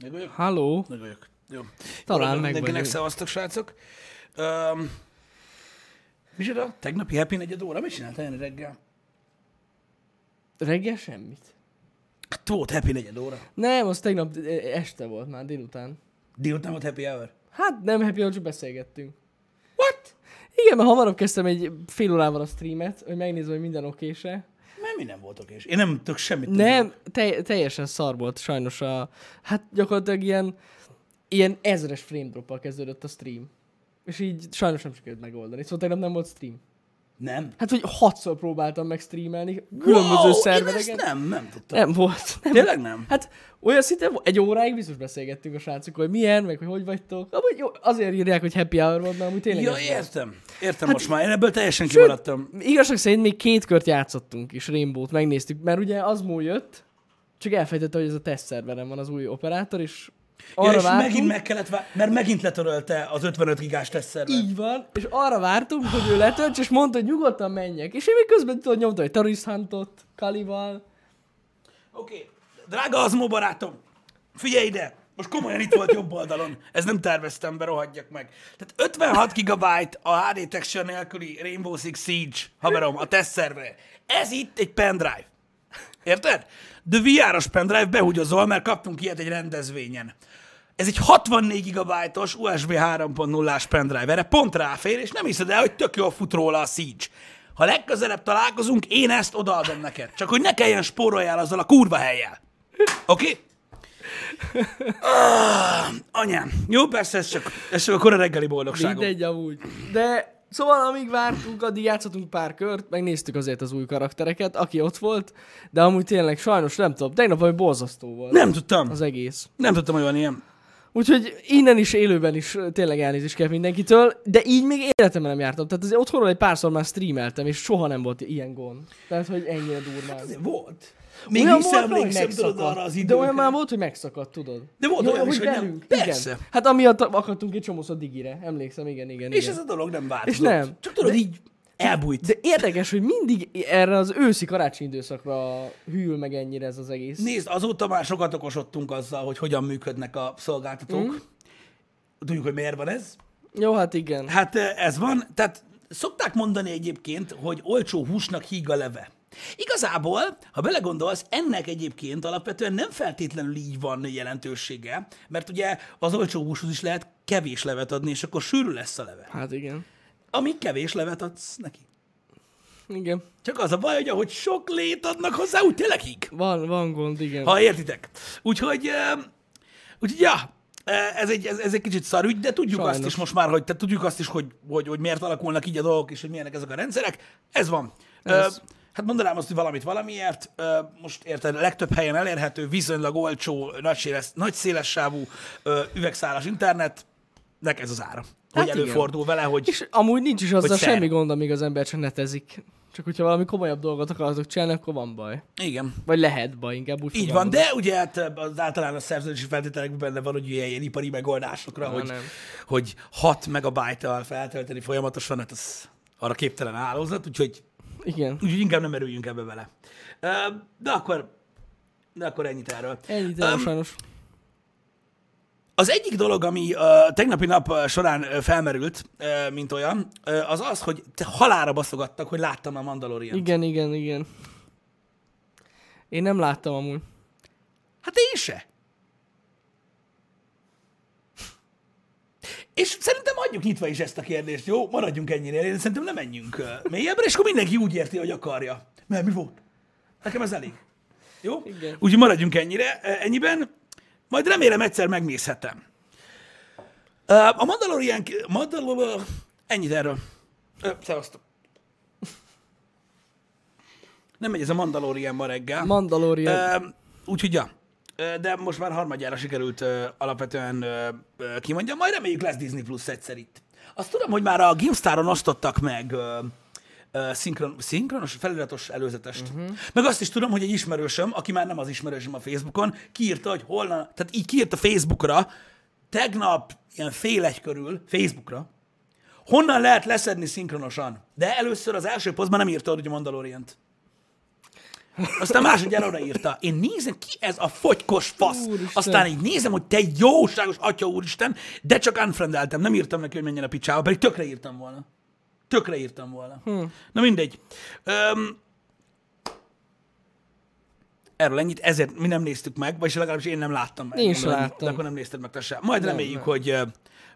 Meg vagyok? Halló? Meg vagyok. Jó. Talán meg Mindenkinek szevasztok, srácok. Um, Micsoda? Tegnapi happy negyed óra? Mit csináltál ilyen reggel? Reggel semmit. Hát volt happy negyed óra. Nem, az tegnap eh, este volt már, délután. Délután volt happy hour. Hát nem happy, hour, csak beszélgettünk. What? Igen, mert hamarabb kezdtem egy fél órával a streamet, hogy megnézem, hogy minden okése. Mert mi nem voltok és Én nem tudok semmit Nem, te, teljesen szar volt sajnos a... Hát gyakorlatilag ilyen, ilyen ezres frame droppal kezdődött a stream. És így sajnos nem sikerült megoldani. Szóval tegnap nem volt stream. Nem. Hát, hogy hatszor próbáltam meg streamelni különböző wow, szervereken. Nem, nem tudtam. Nem volt. Nem. Tényleg nem? Hát olyan szinte egy óráig biztos beszélgettünk a srácok, hogy milyen, meg hogy hogy vagytok. Amúgy jó, azért írják, hogy happy hour volt, mert amúgy tényleg Ja, értem. Értem hát, most már. Én ebből teljesen Sőt, kimaradtam. Igazság szerint még két kört játszottunk is, Rainbow-t megnéztük, mert ugye az múl jött, csak elfejtette, hogy ez a teszt szerveren van az új operátor, és Ja, arra és vártunk, megint meg kellett vár... mert megint letörölte az 55 gigás tesztszerver. így van, és arra vártunk, hogy ő letölts, és mondta, hogy nyugodtan menjek. És én még közben tudod, nyomtam egy Terrorist Huntot, Kalival. Oké, okay. drága Azmó barátom, figyelj ide! Most komolyan itt volt jobb oldalon. Ez nem terveztem be, rohadjak meg. Tehát 56 gigabyte a HD texture nélküli Rainbow Six Siege, haverom, a test server. Ez itt egy pendrive. Érted? De VR-os pendrive behúgyozol, mert kaptunk ilyet egy rendezvényen. Ez egy 64 gigabájtos USB 3.0-ás pendrive. Erre pont ráfér, és nem hiszed el, hogy tök jól fut róla a Siege. Ha legközelebb találkozunk, én ezt odaadom neked. Csak hogy ne kelljen spóroljál azzal a kurva helyjel. Oké? Okay? Ah, anyám. Jó, persze, ez csak, ez csak a kora reggeli boldogságom. Mindegy amúgy. De szóval amíg vártunk, addig játszottunk pár kört, megnéztük azért az új karaktereket, aki ott volt, de amúgy tényleg sajnos nem tudom, tegnap valami borzasztó volt Nem tudtam. az egész. Nem tudtam, hogy van ilyen. Úgyhogy innen is, élőben is tényleg elnézést kell mindenkitől, de így még életemben nem jártam. Tehát azért otthonról egy párszor már streameltem, és soha nem volt ilyen gond. Tehát, hogy ennyire durván. Azért volt. Még Olyan vissza volt, emlékszem, tudod arra az De időkre. olyan már volt, hogy megszakadt, tudod. De volt olyan is, hogy nem. velünk, Persze. Igen. Hát amiatt akadtunk egy csomószor digire. Emlékszem, igen, igen, És igen. ez a dolog nem változott. És nem. Csak tudod, így elbújt. De érdekes, hogy mindig erre az őszi karácsony időszakra hűl meg ennyire ez az egész. Nézd, azóta már sokat okosodtunk azzal, hogy hogyan működnek a szolgáltatók. Mm. Tudjuk, hogy miért van ez. Jó, hát igen. Hát eh, ez van, tehát szokták mondani egyébként, hogy olcsó húsnak híg a leve. Igazából, ha belegondolsz, ennek egyébként alapvetően nem feltétlenül így van jelentősége, mert ugye az olcsó húshoz is lehet kevés levet adni, és akkor sűrű lesz a leve. Hát igen. Amíg kevés levet adsz neki. Igen. Csak az a baj, hogy ahogy sok lét adnak hozzá, úgy tényleg híg. Van, van gond, igen. Ha értitek. Úgyhogy, úgyhogy ja, eh, ez egy, ez, ez egy kicsit szar ügy, de tudjuk Sajnos. azt is most már, hogy tehát tudjuk azt is, hogy, hogy, hogy miért alakulnak így a dolgok, és hogy milyenek ezek a rendszerek. Ez van. Ez. Ez. Hát mondanám azt, hogy valamit valamiért. Most érted, a legtöbb helyen elérhető, viszonylag olcsó, nagy, széles, nagy széles sávú ö, üvegszálas internetnek ez az ára. Hogy Hát előfordul vele, hogy És amúgy nincs is azzal semmi gond, amíg az ember csak netezik. Csak hogyha valami komolyabb dolgot akartok csinálni, akkor van baj. igen, Vagy lehet baj, inkább úgy Így van, de ugye hát az általános szerződési feltételekben benne van, hogy ilyen, ipari megoldásokra, Ah, hogy, nem. hogy 6 megabájtal feltölteni folyamatosan, hát az arra képtelen hálózat, úgyhogy, Igen. úgyhogy inkább nem merüljünk ebbe bele. Ö, De akkor, de akkor ennyit erről. Ennyit Öm, um, sajnos. Az egyik dolog, ami uh, tegnapi nap során felmerült, mint olyan, az az, hogy te halára baszogattak, hogy láttam a Mandalorian. Igen, igen, igen. Én nem láttam amúgy. Hát én se. És szerintem hagyjuk nyitva is ezt a kérdést, jó? Maradjunk ennyire, én szerintem nem menjünk mélyebbre, és akkor mindenki úgy érti, hogy akarja. Mert mi volt? Nekem ez elég. Jó? Igen. Úgyhogy maradjunk ennyire, ennyiben. Majd remélem egyszer megnézhetem. A Mandalorian... Mandalorian... Ennyit erről. Szevasztok. Nem megy ez a Mandalorian ma reggel. Mandalorian. Úgyhogy ja. De most már harmadjára sikerült alapvetően kimondjam, majd reméljük lesz Disney Plus egyszer itt. Azt tudom, hogy már a GameStar-on osztottak meg szinkron, szinkronos, feliratos előzetest. Uh-huh. Meg azt is tudom, hogy egy ismerősöm, aki már nem az ismerősöm a Facebookon, kiírta, hogy holna, tehát így kiírta Facebookra, tegnap ilyen fél egy körül, Facebookra, honnan lehet leszedni szinkronosan. De először az első posztban nem írta, hogy a Mandalorient. Aztán másodjára odaírta. Én nézem, ki ez a fogykos fasz. Úristen. Aztán így nézem, hogy te jóságos atya úristen, de csak unfriendeltem. Nem írtam neki, hogy menjen a picsába, pedig tökre írtam volna. Tökre írtam volna. Hm. Na mindegy. Öm, erről ennyit, ezért mi nem néztük meg, vagyis legalábbis én nem láttam meg. Én sem láttam. De akkor nem nézted meg te sem. Majd Nem, reméljük, nem. hogy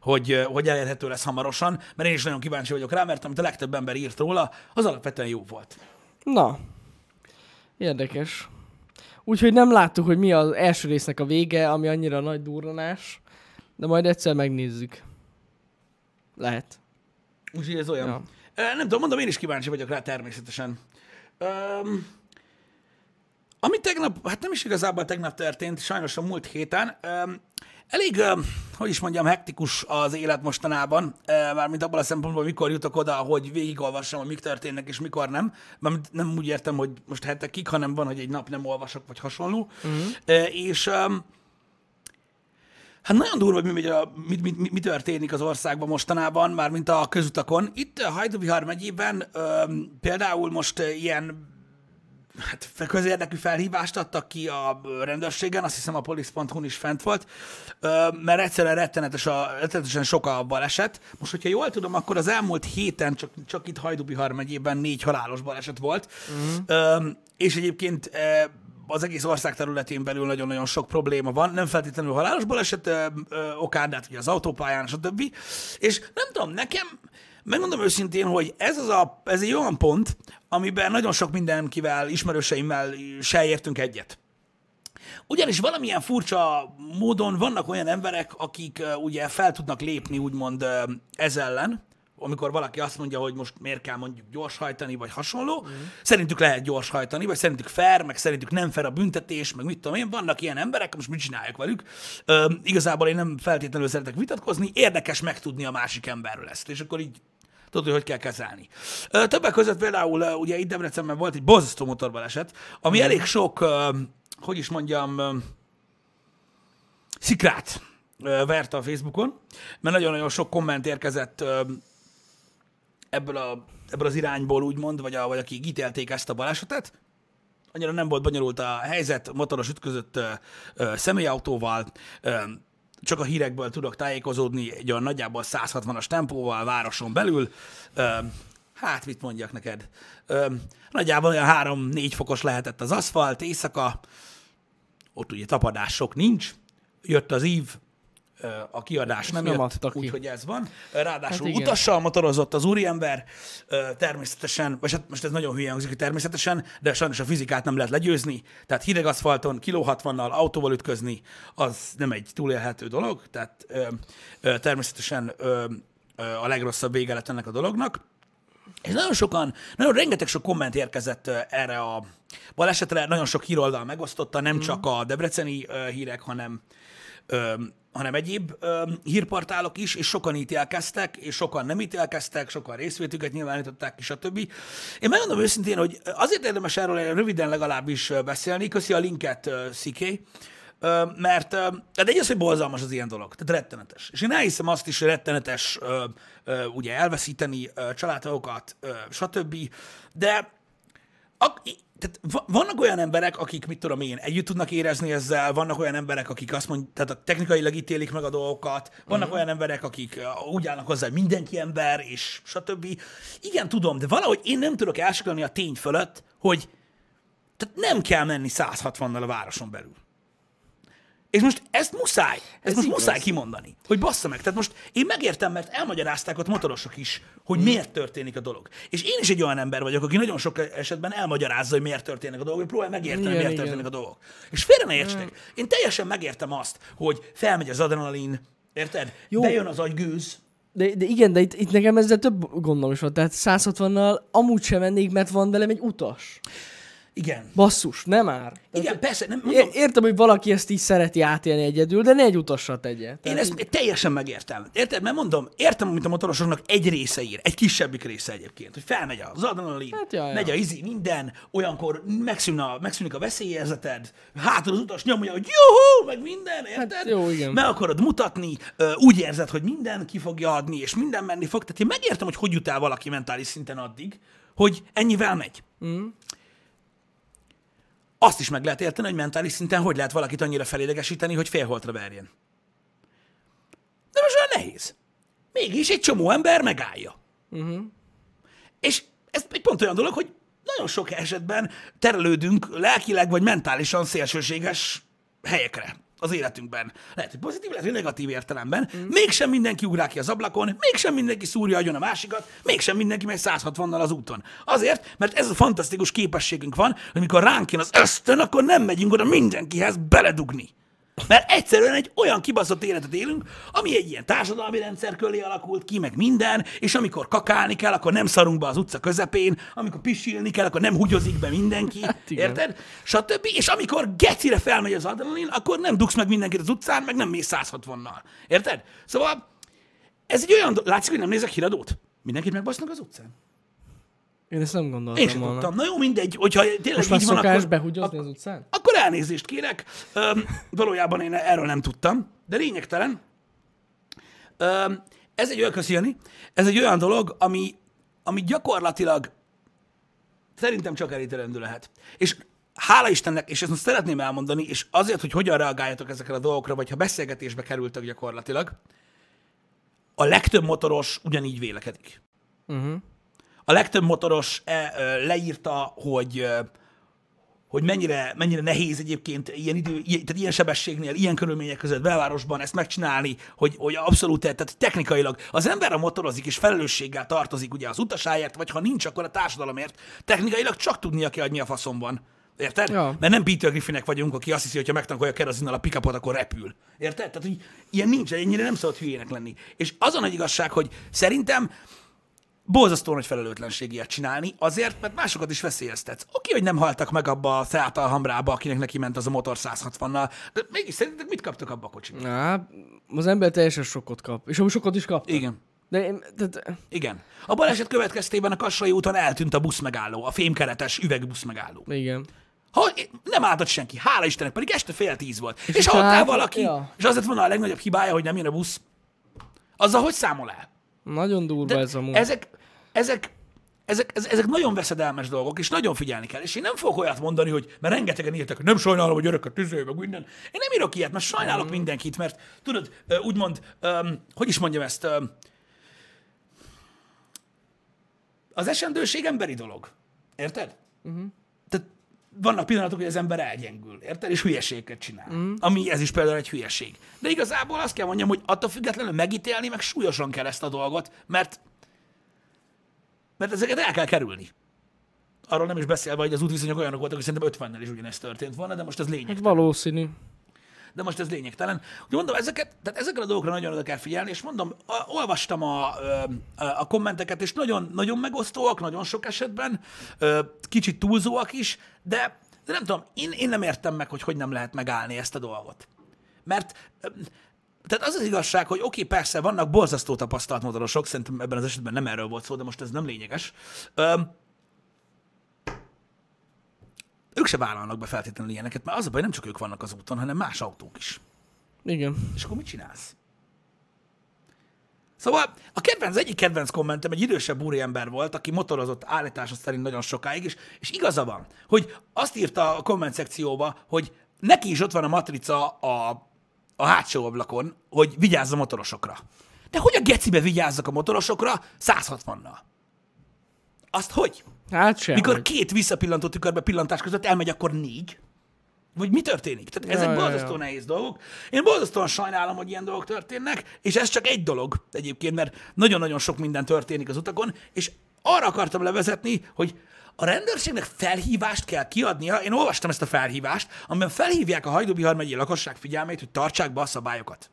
hogy, hogy elérhető lesz hamarosan, mert én is nagyon kíváncsi vagyok rá, mert amit a legtöbb ember írt róla, az alapvetően jó volt. Na, érdekes. Úgyhogy nem láttuk, hogy mi az első résznek a vége, ami annyira nagy durranás, de majd egyszer megnézzük. Lehet. Úgyhogy ez olyan. Ja. Nem tudom, mondom, én is kíváncsi vagyok rá természetesen. Um, ami tegnap, hát nem is igazából tegnap történt, sajnos a múlt héten, um, elég, hogy is mondjam, hektikus az élet mostanában, mármint abban a szempontból, mikor jutok oda, hogy végigolvassam, hogy mik történnek, és mikor nem. Mármint nem úgy értem, hogy most hetekig, hanem van, hogy egy nap nem olvasok, vagy hasonló. Uh-huh. Uh, és Hát nagyon durva, hogy mi, mi, mi, mi, mi történik az országban mostanában, mármint a közutakon. Itt a Hajdubihar megyében például most ilyen hát közérdekű felhívást adtak ki a rendőrségen, azt hiszem a police.hu-n is fent volt, mert egyszerűen rettenetes a, rettenetesen sok a baleset. Most, hogyha jól tudom, akkor az elmúlt héten csak, csak itt Hajdubihar megyében négy halálos baleset volt, uh-huh. és egyébként az egész ország területén belül nagyon-nagyon sok probléma van, nem feltétlenül halálos baleset ö, ö, okán, de hát ugye az autópályán, stb. És nem tudom, nekem, megmondom őszintén, hogy ez, az a, ez egy olyan pont, amiben nagyon sok mindenkivel, ismerőseimmel se értünk egyet. Ugyanis valamilyen furcsa módon vannak olyan emberek, akik ugye fel tudnak lépni úgymond ez ellen, amikor valaki azt mondja, hogy most miért kell mondjuk gyorshajtani, vagy hasonló. Mm. Szerintük lehet gyorshajtani, vagy szerintük fair, meg szerintük nem fair a büntetés, meg mit tudom én. Vannak ilyen emberek, most mit csinálják velük. Ö, igazából én nem feltétlenül szeretek vitatkozni, érdekes megtudni a másik emberről ezt, és akkor így tudod, hogy hogy kell kezelni. Többek között például ugye itt Debrecenben volt egy borzasztó motorbaleset, ami Mhm. elég sok, hogy is mondjam, szikrát vert a Facebookon, mert nagyon-nagyon sok komment érkezett ebből, a, ebből az irányból úgymond, vagy, a, vagy akik ítélték ezt a balesetet. Annyira nem volt bonyolult a helyzet, motoros ütközött ö, ö, személyautóval, ö, csak a hírekből tudok tájékozódni egy olyan nagyjából 160-as tempóval városon belül. Hát mit mondjak neked? Nagyjából olyan 3-4 fokos lehetett az aszfalt, éjszaka, ott ugye tapadás sok nincs, jött az ív, a kiadás nem, nem jött, úgyhogy ez van. Ráadásul Hát igen. utassal motorozott az úriember, természetesen, vagy hát most ez nagyon hülye hangzik, természetesen, de sajnos a fizikát nem lehet legyőzni, tehát hideg aszfalton, kiló 60-nal autóval ütközni, az nem egy túlélhető dolog, tehát természetesen a legrosszabb vége lett ennek a dolognak. És nagyon sokan, nagyon rengeteg sok komment érkezett erre a balesetre, nagyon sok híroldal megosztotta, nem mm. csak a debreceni hírek, hanem, hanem egyéb ö, hírportálok is, és sokan ítélkeztek, és sokan nem ítélkeztek, sokan részvétüket nyilvánították, és a többi. Én megmondom őszintén, hogy azért érdemes erről röviden legalábbis beszélni, köszi a linket, ö, Sziké, mert ö, hát egy az, hogy borzalmas az ilyen dolog, tehát rettenetes. És én elhiszem azt is, hogy rettenetes ö, ö, ugye elveszíteni ö, családtagokat, ö, stb. De ak- tehát va- vannak olyan emberek, akik, mit tudom én, együtt tudnak érezni ezzel, vannak olyan emberek, akik azt mondják, tehát a technikailag ítélik meg a dolgokat, vannak uh-huh. olyan emberek, akik úgy állnak hozzá, hogy mindenki ember, és stb. Igen, tudom, de valahogy én nem tudok elsiklani a tény fölött, hogy tehát nem kell menni 160-nal a városon belül. És most ezt muszáj, ezt Ez most igaz. muszáj kimondani, hogy bassza meg. Tehát most én megértem, mert elmagyarázták ott motorosok is, hogy Hmm. miért történik a dolog. És én is egy olyan ember vagyok, aki nagyon sok esetben elmagyarázza, hogy miért történnek a dolgok, hogy próbál megérteni, Igen, miért igen. történnek a dolgok. És félre ne értsetek, én teljesen megértem azt, hogy felmegy az adrenalin, érted? Jó. Bejön az agygőz, De, de igen, de itt, itt nekem ezzel több gondom is van. Tehát 160-nal amúgy sem mennék, mert van velem egy utas. Igen. Basszus, nem már. Igen, persze, nem, mondom, értem, hogy valaki ezt így szereti átélni egyedül, de ne egy utassal tegye. Én Tehát ezt teljesen megértem. Érted? Mert mondom, értem, amit a motorosoknak egy része ír, egy kisebbik része egyébként, hogy felmegy az adrenalin, Hát, ja, ja. megy a izi, minden, olyankor megszűn a, megszűnik a veszélyérzeted, hátul az utas nyomja, hogy juhú, meg minden, érted? Hát jó, igen. Meg akarod mutatni, úgy érzed, hogy minden ki fogja adni, és minden menni fog. Tehát én megértem, hogy hogy jut el valaki mentális szinten addig, hogy ennyivel megy. Mm. Azt is meg lehet érteni, hogy mentális szinten hogy lehet valakit annyira felidegesíteni, hogy félholtra verjen. De most olyan nehéz. Mégis egy csomó ember megállja. Uh-huh. És ez egy pont olyan dolog, hogy nagyon sok esetben terelődünk lelkileg vagy mentálisan szélsőséges helyekre az életünkben. Lehet, hogy pozitív, lehet, hogy negatív értelemben. Mm. Mégsem mindenki ugrál ki az ablakon, mégsem mindenki szúrja agyon a másikat, mégsem mindenki megy 160-nal az úton. Azért, mert ez a fantasztikus képességünk van, hogy mikor ránk jön az ösztön, akkor nem megyünk oda mindenkihez beledugni. Mert egyszerűen egy olyan kibaszott életet élünk, ami egy ilyen társadalmi rendszer köré alakult ki, meg minden, és amikor kakálni kell, akkor nem szarunk be az utca közepén, amikor pisilni kell, akkor nem hugyozik be mindenki, hát érted? Stb. És amikor gecire felmegy az adrenalin, akkor nem dugsz meg mindenkit az utcán, meg nem mész 160-nal. Érted? Szóval ez egy olyan, látszik, hogy nem nézek híradót? Mindenkit megbasznak az utcán? Én ezt nem gondoltam Én sem volna. tudtam. Na jó, mindegy, hogyha tényleg Most már így van, szokás akkor, behugyozni az utcán? akkor elnézést kérek. Öm, valójában én erről nem tudtam, de lényegtelen. Öm, ez egy olyan, köszi, ez egy olyan dolog, ami, ami gyakorlatilag szerintem csak elítélendő lehet. És hála Istennek, és ezt most szeretném elmondani, és azért, hogy hogyan reagáljatok ezekre a dolgokra, vagy ha beszélgetésbe kerültek gyakorlatilag, a legtöbb motoros ugyanígy vélekedik. Uh-huh. A legtöbb motoros e, leírta, hogy hogy mennyire, mennyire nehéz egyébként ilyen idő, ilyen, tehát ilyen sebességnél, ilyen körülmények között belvárosban ezt megcsinálni, hogy, hogy abszolút, tehát technikailag az ember a motorozik és felelősséggel tartozik ugye az utasáért, vagy ha nincs, akkor a társadalomért, technikailag csak tudnia kell, hogy mi a faszomban. Érted? Ja. Mert nem Peter Griffinek vagyunk, aki azt hiszi, hogy ha megtankolja kerozinnal a pikapot, akkor repül. Érted? Tehát, hogy ilyen nincs, ennyire nem szabad hülyének lenni. És az a nagy igazság, hogy szerintem borzasztó nagy felelőtlenség ilyet csinálni, azért, mert másokat is veszélyeztetsz. Oké, hogy nem haltak meg abba a Seat Alhambrába, akinek neki ment az a motor 160-nal, de mégis szerintetek mit kaptak abba a kocsiba? Á, az ember teljesen sokkot kap. És amúgy sokkot is kap. Igen. De én, tehát, Igen. A baleset következtében a Kassai úton eltűnt a buszmegálló, a fémkeretes üvegbusz megálló. igen. Ha, nem álltott senki, hála Istennek, pedig este fél tíz volt. És, és ott áll valaki, ja. és az lett volna a legnagyobb hibája, hogy nem jön a busz, azzal hogy számol el? Nagyon durva De ez a munka. ezek, ezek, ezek, ezek, nagyon veszedelmes dolgok, és nagyon figyelni kell. És én nem fogok olyat mondani, hogy mert rengetegen írtak, nem sajnálom, hogy örököt tüző, meg minden. Én nem írok ilyet, mert sajnálok mindenkit, mert tudod, úgymond, öm, hogy is mondjam ezt, öm, az esendőség emberi dolog. Érted? Uh-huh. Vannak pillanatok, hogy az ember elgyengül, érted? És hülyeségeket csinál. Uh-huh. Ami ez is például egy hülyeség. De igazából azt kell mondjam, hogy attól függetlenül megítélni, meg súlyosan kell ezt a dolgot, mert mert ezeket el kell kerülni. Arról nem is beszélve, hogy az útviszonyok olyanok voltak, hogy szerintem 50-nel is ugyanezt történt volna, de most ez lényeg. Hát valószínű. De most ez lényegtelen. Úgy mondom, ezeket, tehát ezekre a dolgokra nagyon oda kell figyelni, és mondom, olvastam a, a kommenteket, és nagyon, nagyon megosztóak, nagyon sok esetben, kicsit túlzóak is, de, de nem tudom, én, én nem értem meg, hogy hogy nem lehet megállni ezt a dolgot. Mert tehát az az igazság, hogy oké, okay, persze, vannak borzasztó tapasztalt motorosok, szerintem ebben az esetben nem erről volt szó, de most ez nem lényeges. Ö, ők se vállalnak be feltétlenül ilyeneket, mert az a baj, nem csak ők vannak az úton, hanem más autók is. Igen. És akkor mit csinálsz? Szóval a kedvenc, egyik kedvenc kommentem egy idősebb úriember volt, aki motorozott állítása szerint nagyon sokáig, és, és igaza van, hogy azt írta a komment szekcióba, hogy neki is ott van a matrica a, a hátsó ablakon, hogy vigyázz a motorosokra. De hogy a gecibe vigyázzak a motorosokra 160-nal? Azt hogy? Hát sem. Mikor két visszapillantó tükörbe pillantás között elmegy, akkor négy? Vagy mi történik? Tehát ezek ja, borzasztó ja. nehéz dolgok. Én borzasztóan sajnálom, hogy ilyen dolgok történnek, és ez csak egy dolog egyébként, mert nagyon-nagyon sok minden történik az utakon, és arra akartam levezetni, hogy a rendőrségnek felhívást kell kiadnia. Én olvastam ezt a felhívást, amiben felhívják a Hajdubihar megyei lakosság figyelmét, hogy tartsák be a szabályokat.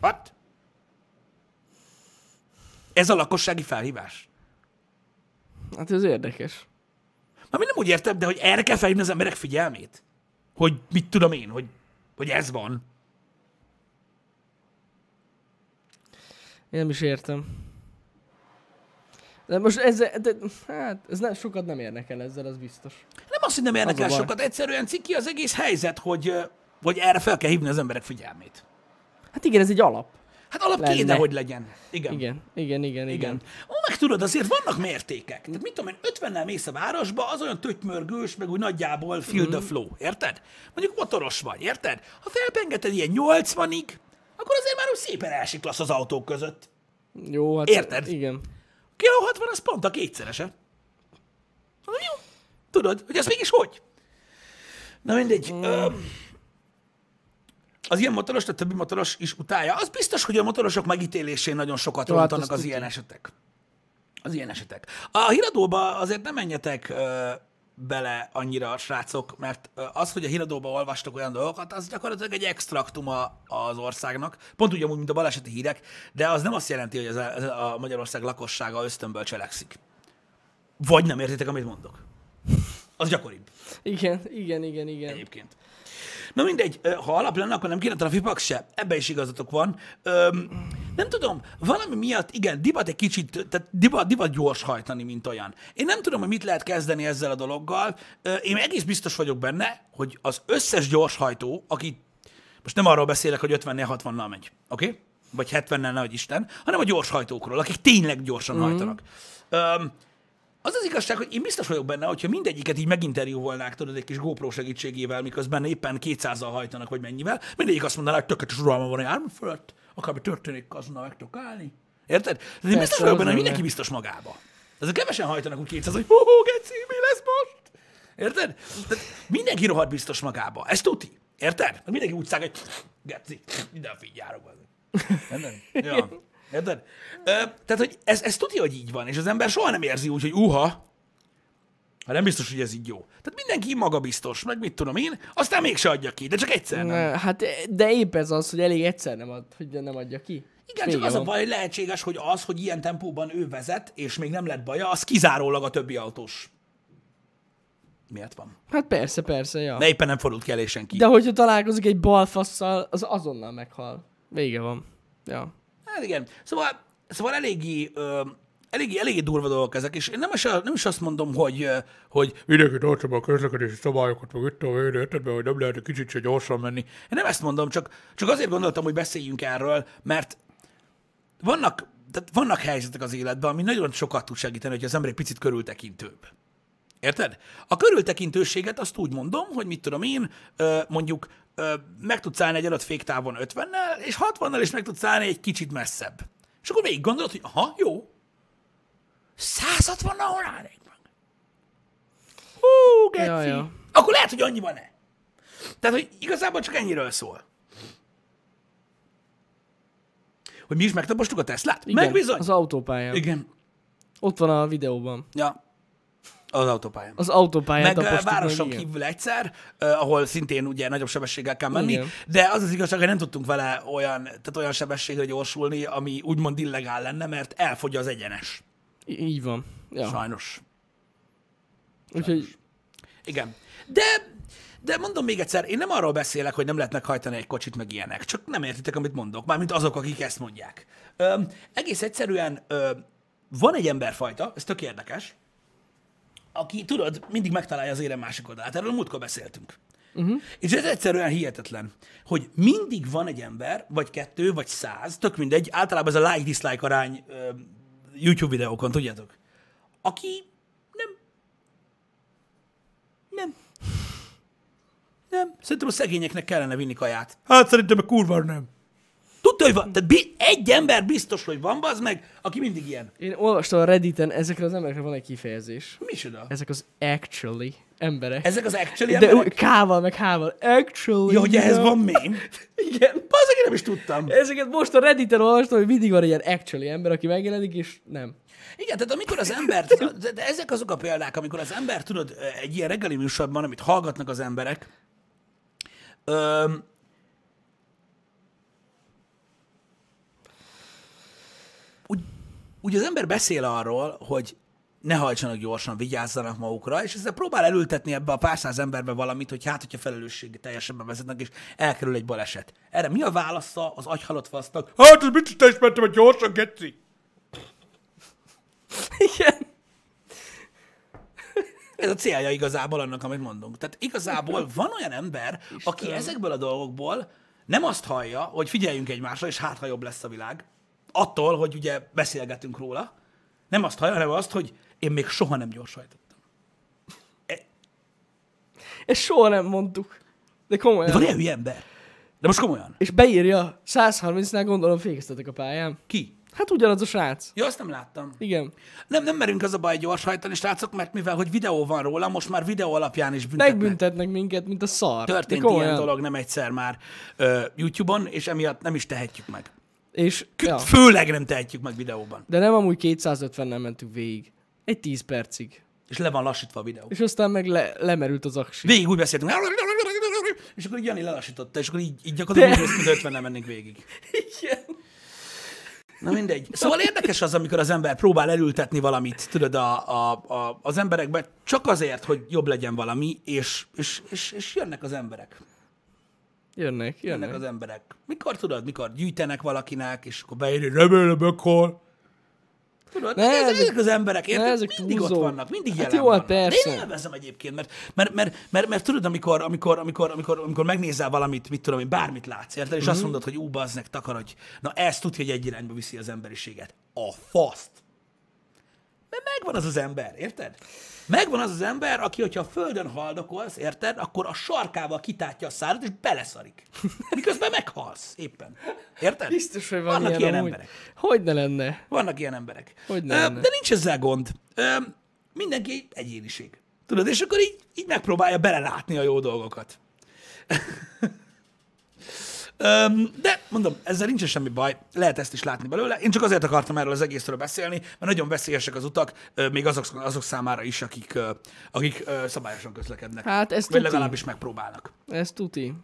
What? Ez a lakossági felhívás? Hát ez érdekes. Ami nem úgy értem, de hogy erre kell felhívni az emberek figyelmét. Hogy mit tudom én, hogy, hogy ez van. Én nem is értem. De most ez, de, hát, ez nem, sokat nem érnek el ezzel, az biztos. Nem azt, hogy nem Az a baj. sokat, egyszerűen ciki az egész helyzet, hogy, hogy erre fel kell hívni az emberek figyelmét. Hát igen, ez egy alap. Hát alap Lenne. kéne, hogy legyen. Igen. Igen, igen, igen, igen. Igen. Ó, meg tudod, azért vannak mértékek. Tehát mit tudom én, 50-nel mész a városba, az olyan tötymörgős, meg úgy nagyjából feel the flow, érted? Mondjuk motoros vagy, érted? Ha felpengeted ilyen 80-ig, akkor azért már úgy szépen elsiklasz az autók között. Jó, hát Érted? Igen. Kiló 60 az pont a kétszerese. Jó. Tudod, hogy ez mégis hogy? Na mindegy. Mm. Öm, az ilyen motoros, tehát többi motoros is utálja. Az biztos, hogy a motorosok megítélésén nagyon sokat Jó, hát rontanak azt az ilyen tudjuk. esetek. Az ilyen esetek. A híradóba azért nem menjetek ö, bele annyira a srácok, mert az, hogy a híradóba olvastok olyan dolgokat, az gyakorlatilag egy extraktuma az országnak. Pont úgy amúgy, mint a baleseti hírek, de az nem azt jelenti, hogy ez a, ez a Magyarország lakossága ösztönből cselekszik. Vagy nem értitek, amit mondok. Az gyakoribb Igen, igen, igen, igen. egyébként. Na mindegy, ha alap lenne, akkor nem kéne trafipak se. Ebben is igazatok van. Öm, nem tudom, valami miatt, igen, divat egy kicsit, tehát divat, divat gyors hajtani, mint olyan. Én nem tudom, hogy mit lehet kezdeni ezzel a dologgal. Én egész biztos vagyok benne, hogy az összes gyorshajtó, aki, most nem arról beszélek, hogy 50-nél 60-nal megy, oké? Okay? Vagy 70-nel, nehogy Isten, hanem a gyorshajtókról, akik tényleg gyorsan mm-hmm. hajtanak. Öm, az az igazság, hogy én biztos vagyok benne, hogyha mindegyiket így meginterjúvolnák, tudod, egy kis GoPro segítségével, miközben éppen 200-al hajtanak, vagy mennyivel, mindegyik azt mondaná, hogy tökéletes uralma van a jármű fölött, akármi történik, azonnal meg tudok állni. Érted? Tehát én biztos vagyok benne, hogy mindenki biztos magába. Ezek kevesen hajtanak úgy 200, hogy hú, geci, mi lesz most? Érted? Tehát mindenki rohadt biztos magába. Ez tuti. Érted? Mindenki úgy szág, hogy geci, minden figyárok. Érted? Ja. Érted? Ö, tehát, hogy ez, ez tudja, hogy így van, és az ember soha nem érzi úgy, hogy uha, ha nem biztos, hogy ez így jó. Tehát mindenki magabiztos, meg mit tudom én, aztán mégse adja ki, de csak egyszer nem. Ne, Hát, de épp ez az, hogy elég egyszer nem, ad, hogy nem adja ki. Igen, csak az a baj, hogy lehetséges, hogy az, hogy ilyen tempóban ő vezet, és még nem lett baja, az kizárólag a többi autós. Miért van? Hát persze, persze, ja. De éppen nem fordult ki elég senki. De hogyha találkozik egy balfasszal, az azonnal meghal. Vége van. Ja. Hát igen. Szóval, szóval eléggé, ö, eléggé, eléggé durva dolgok ezek, és én nem is, nem is azt mondom, hogy, hogy mindenki tartsa a közlekedési szabályokat, meg itt a védő, érted be, hogy nem lehet egy kicsit se gyorsan menni. Én nem ezt mondom, csak, csak azért gondoltam, hogy beszéljünk erről, mert vannak, tehát vannak helyzetek az életben, ami nagyon sokat tud segíteni, hogy az ember egy picit körültekintőbb. Érted? A körültekintőséget azt úgy mondom, hogy mit tudom én, mondjuk ö, meg tudsz állni egy adott féktávon 50-nel, és 60-nal is meg tudsz állni egy kicsit messzebb. És akkor végig gondolod, hogy aha, jó, 160-nal hol állnék meg? Hú, geci. Ja, ja. Akkor lehet, hogy annyiban ne. Tehát, hogy igazából csak ennyiről szól. Hogy mi is megtapostuk a Teslát? Igen, Meg bizony. Az autópályán. Igen. Ott van a videóban. Ja. Az autópályán. Az autópályán meg városon meg, kívül egyszer, ahol szintén ugye nagyobb sebességgel kell menni, Igen. de az az igazság, hogy nem tudtunk vele olyan, tehát olyan sebességre gyorsulni, ami úgymond illegál lenne, mert elfogy az egyenes. Í- Így van. Ja. Sajnos. Úgyhogy Igen. De, de mondom még egyszer, én nem arról beszélek, hogy nem lehet meghajtani egy kocsit, meg ilyenek. Csak nem értitek, amit mondok. Mármint azok, akik ezt mondják. Ö, egész egyszerűen ö, van egy emberfajta, ez tök érdekes, aki, tudod, mindig megtalálja az érem másik oldalát. Erről múltkor beszéltünk. Uh-huh. És ez egyszerűen hihetetlen, hogy mindig van egy ember, vagy kettő, vagy száz, tök mindegy, általában ez a like-dislike arány ö, YouTube videókon, tudjátok, aki nem nem. Nem. Szerintem a szegényeknek kellene vinni kaját. Hát szerintem a kurva nem. Tudta, hogy van. Tehát bi- egy ember biztos, hogy van, az meg, aki mindig ilyen. én olvastam a Redditen, ezekre az emberekre van egy kifejezés. Mi is oda? Ezek az actually emberek. Ezek az actually De emberek? K-val, meg H-val. Actually. Ja, hogy ehhez van mém. Igen. Én nem is tudtam. Ezeket most a Redditen olvastam, hogy mindig van ilyen actually ember, aki megjelenik, és nem. Igen, tehát amikor az ember, de, de ezek azok a példák, amikor az ember, tudod, egy ilyen reggeli műsorban, amit hallgatnak az emberek, öm, úgy az ember beszél arról, hogy ne hajtsanak gyorsan, vigyázzanak magukra, és ezzel próbál elültetni ebbe a pár száz emberbe valamit, hogy hát, hogyha felelősség teljesebben vezetnek, és elkerül egy baleset. Erre mi a válasza az agyhalott fasznak? Hát, ez mit te is mentem, hogy gyorsan, geci? Igen. Ez a célja igazából annak, amit mondunk. Tehát igazából van olyan ember, aki ezekből a dolgokból nem azt hallja, hogy figyeljünk egymásra, és hát, ha jobb lesz a világ, attól, hogy ugye beszélgetünk róla, nem azt hallja, hanem azt, hogy én még soha nem gyorsajtottam. Ezt soha nem mondtuk. De komolyan. De van ilyen hülye ember? De most komolyan. És beírja, 130-nál gondolom fékeztetek a pályán. Ki? Hát ugyanaz a srác. Ja, azt nem láttam. Igen. Nem, nem merünk az a baj gyorshajtani, srácok, mert mivel, hogy videó van róla, most már videó alapján is büntetnek. Megbüntetnek minket, mint a szar. Történt ilyen dolog nem egyszer már ö, YouTube-on, és emiatt nem is tehetjük meg. És, Ja. Főleg nem tehetjük meg videóban. De nem amúgy 250 nem mentünk végig. Egy 10 percig. És le van lassítva a videó. És aztán meg le, lemerült az aksi. Végig úgy beszéltünk, és akkor így Jani lelassította, és akkor így, így gyakorlatilag úgy néz ki, mint 50 nem mennénk végig. Igen. Na mindegy. Szóval érdekes az, amikor az ember próbál elültetni valamit, tudod, a, a, a, az emberekbe, csak azért, hogy jobb legyen valami, és, és, és, és jönnek az emberek. Jönnek, Jönnek jönnek. az emberek. Mikor tudod, mikor gyűjtenek valakinek, és akkor beírja, remélem meghal. Tudod, Ne, ezek, ezek- az emberek, érted? ezek mindig túlzó. ott vannak, mindig Hát jelen jó, hát vannak. De persze. én élvezem egyébként, mert, mert, mert, mert, mert, tudod, amikor, amikor, amikor, amikor, amikor megnézel valamit, mit tudom én, bármit látsz, érted? És Mhm. azt mondod, hogy ú, bazdnek, takarodj. Na ez tudja, hogy egy irányba viszi az emberiséget. A faszt. Mert megvan az az ember, érted? Megvan az az ember, aki, hogyha a földön haldokolsz, érted, akkor a sarkával kitátja a szárat, és beleszarik. Miközben meghalsz éppen. Érted? Biztos, hogy van Vannak ilyen, ilyen amúgy. emberek. Hogy ne lenne? Vannak ilyen emberek. Hogyne Ö, lenne. De nincs ezzel gond. Ö, Mindenki egy egyéniség. Tudod, és akkor így, így megpróbálja belelátni a jó dolgokat. De mondom, ezzel nincs semmi baj, lehet ezt is látni belőle. Én csak azért akartam erről az egészről beszélni, mert nagyon veszélyesek az utak, még azok, azok számára is, akik, akik szabályosan közlekednek. Hát ez Vagy tuti. legalábbis megpróbálnak. Ez tuti.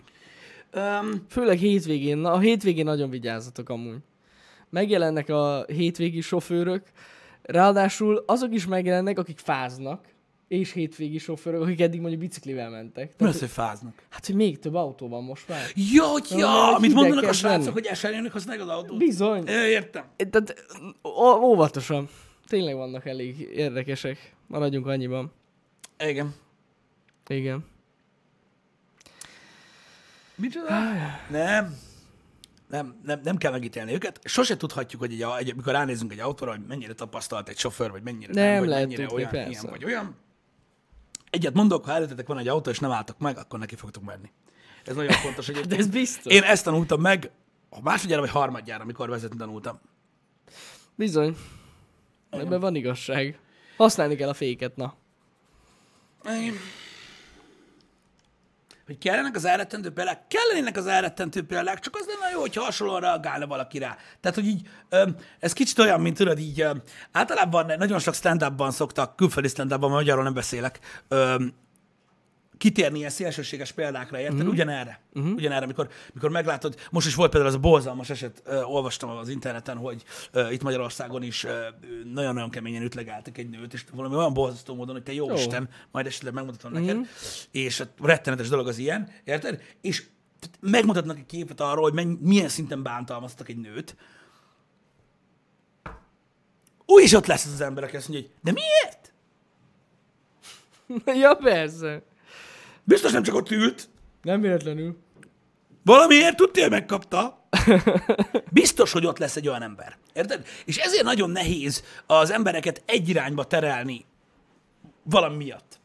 Öm, Főleg hétvégén. Na, a hétvégén nagyon vigyázzatok amúgy. Megjelennek a hétvégi sofőrök, ráadásul azok is megjelennek, akik fáznak, és hétvégi sofőrök, akik eddig mondjuk biciklivel mentek. mi Tehát, az, hogy fáznak? hát, hogy még több autó van most már. Ja, hogy ja, Olyan amit mondanak a srácok, lenni. hogy eserjönnek, használják az autót. Bizony. Ö, Értem. Tehát óvatosan. Tényleg vannak elég érdekesek. Maradjunk annyiban. Igen. Igen. Micsoda? Nem. Nem, nem, nem kell megítélni őket. Sose tudhatjuk, hogy egy, egy, amikor ránézünk egy autóra, hogy mennyire tapasztalt egy sofőr, vagy mennyire nem, Nem vagy lehet mennyire tudni, olyan, persze. ilyen vagy olyan. Egyet mondok, ha előttetek van egy autó, és nem álltok meg, akkor neki fogtok menni. Ez nagyon fontos, hogy De ez biztos. én ezt tanultam meg a másodjára vagy harmadjára, amikor vezetni tanultam. Bizony. Ebben van igazság. Használni kell a féket, na. Igen. Hogy kellenek az elrettentő példák? Kellenének az elrettentő példák, csak az lenne jó, hogyha hasonlóan reagálna valaki rá. Tehát, hogy így, ez kicsit olyan, mint tudod, így általában nagyon sok stand-upban szoktak, külföldi stand-upban, mert magyarról nem beszélek, kitérni ilyen szélsőséges példákra, érted? Mm. Ugyanerre. Mm. Ugyanerre, mikor, mikor meglátod, most is volt például az a borzalmas eset, ö, olvastam az interneten, hogy ö, itt Magyarországon is ö, nagyon-nagyon keményen ütlegáltak egy nőt, és valami olyan borzasztó módon, hogy te jó, Jó. Isten, majd esetleg megmutatom neked, és rettenetes dolog az ilyen, érted? És megmutatnak egy képet arról, hogy menny, milyen szinten bántalmaztak egy nőt, úgy is ott lesz az, az ember, aki azt mondja, hogy de miért? ja, persze. Biztos nem csak ott ült, Nem véletlenül. Valamiért hogy megkapta. Biztos, hogy ott lesz egy olyan ember. Érted? És ezért nagyon nehéz az embereket egy irányba terelni valami miatt.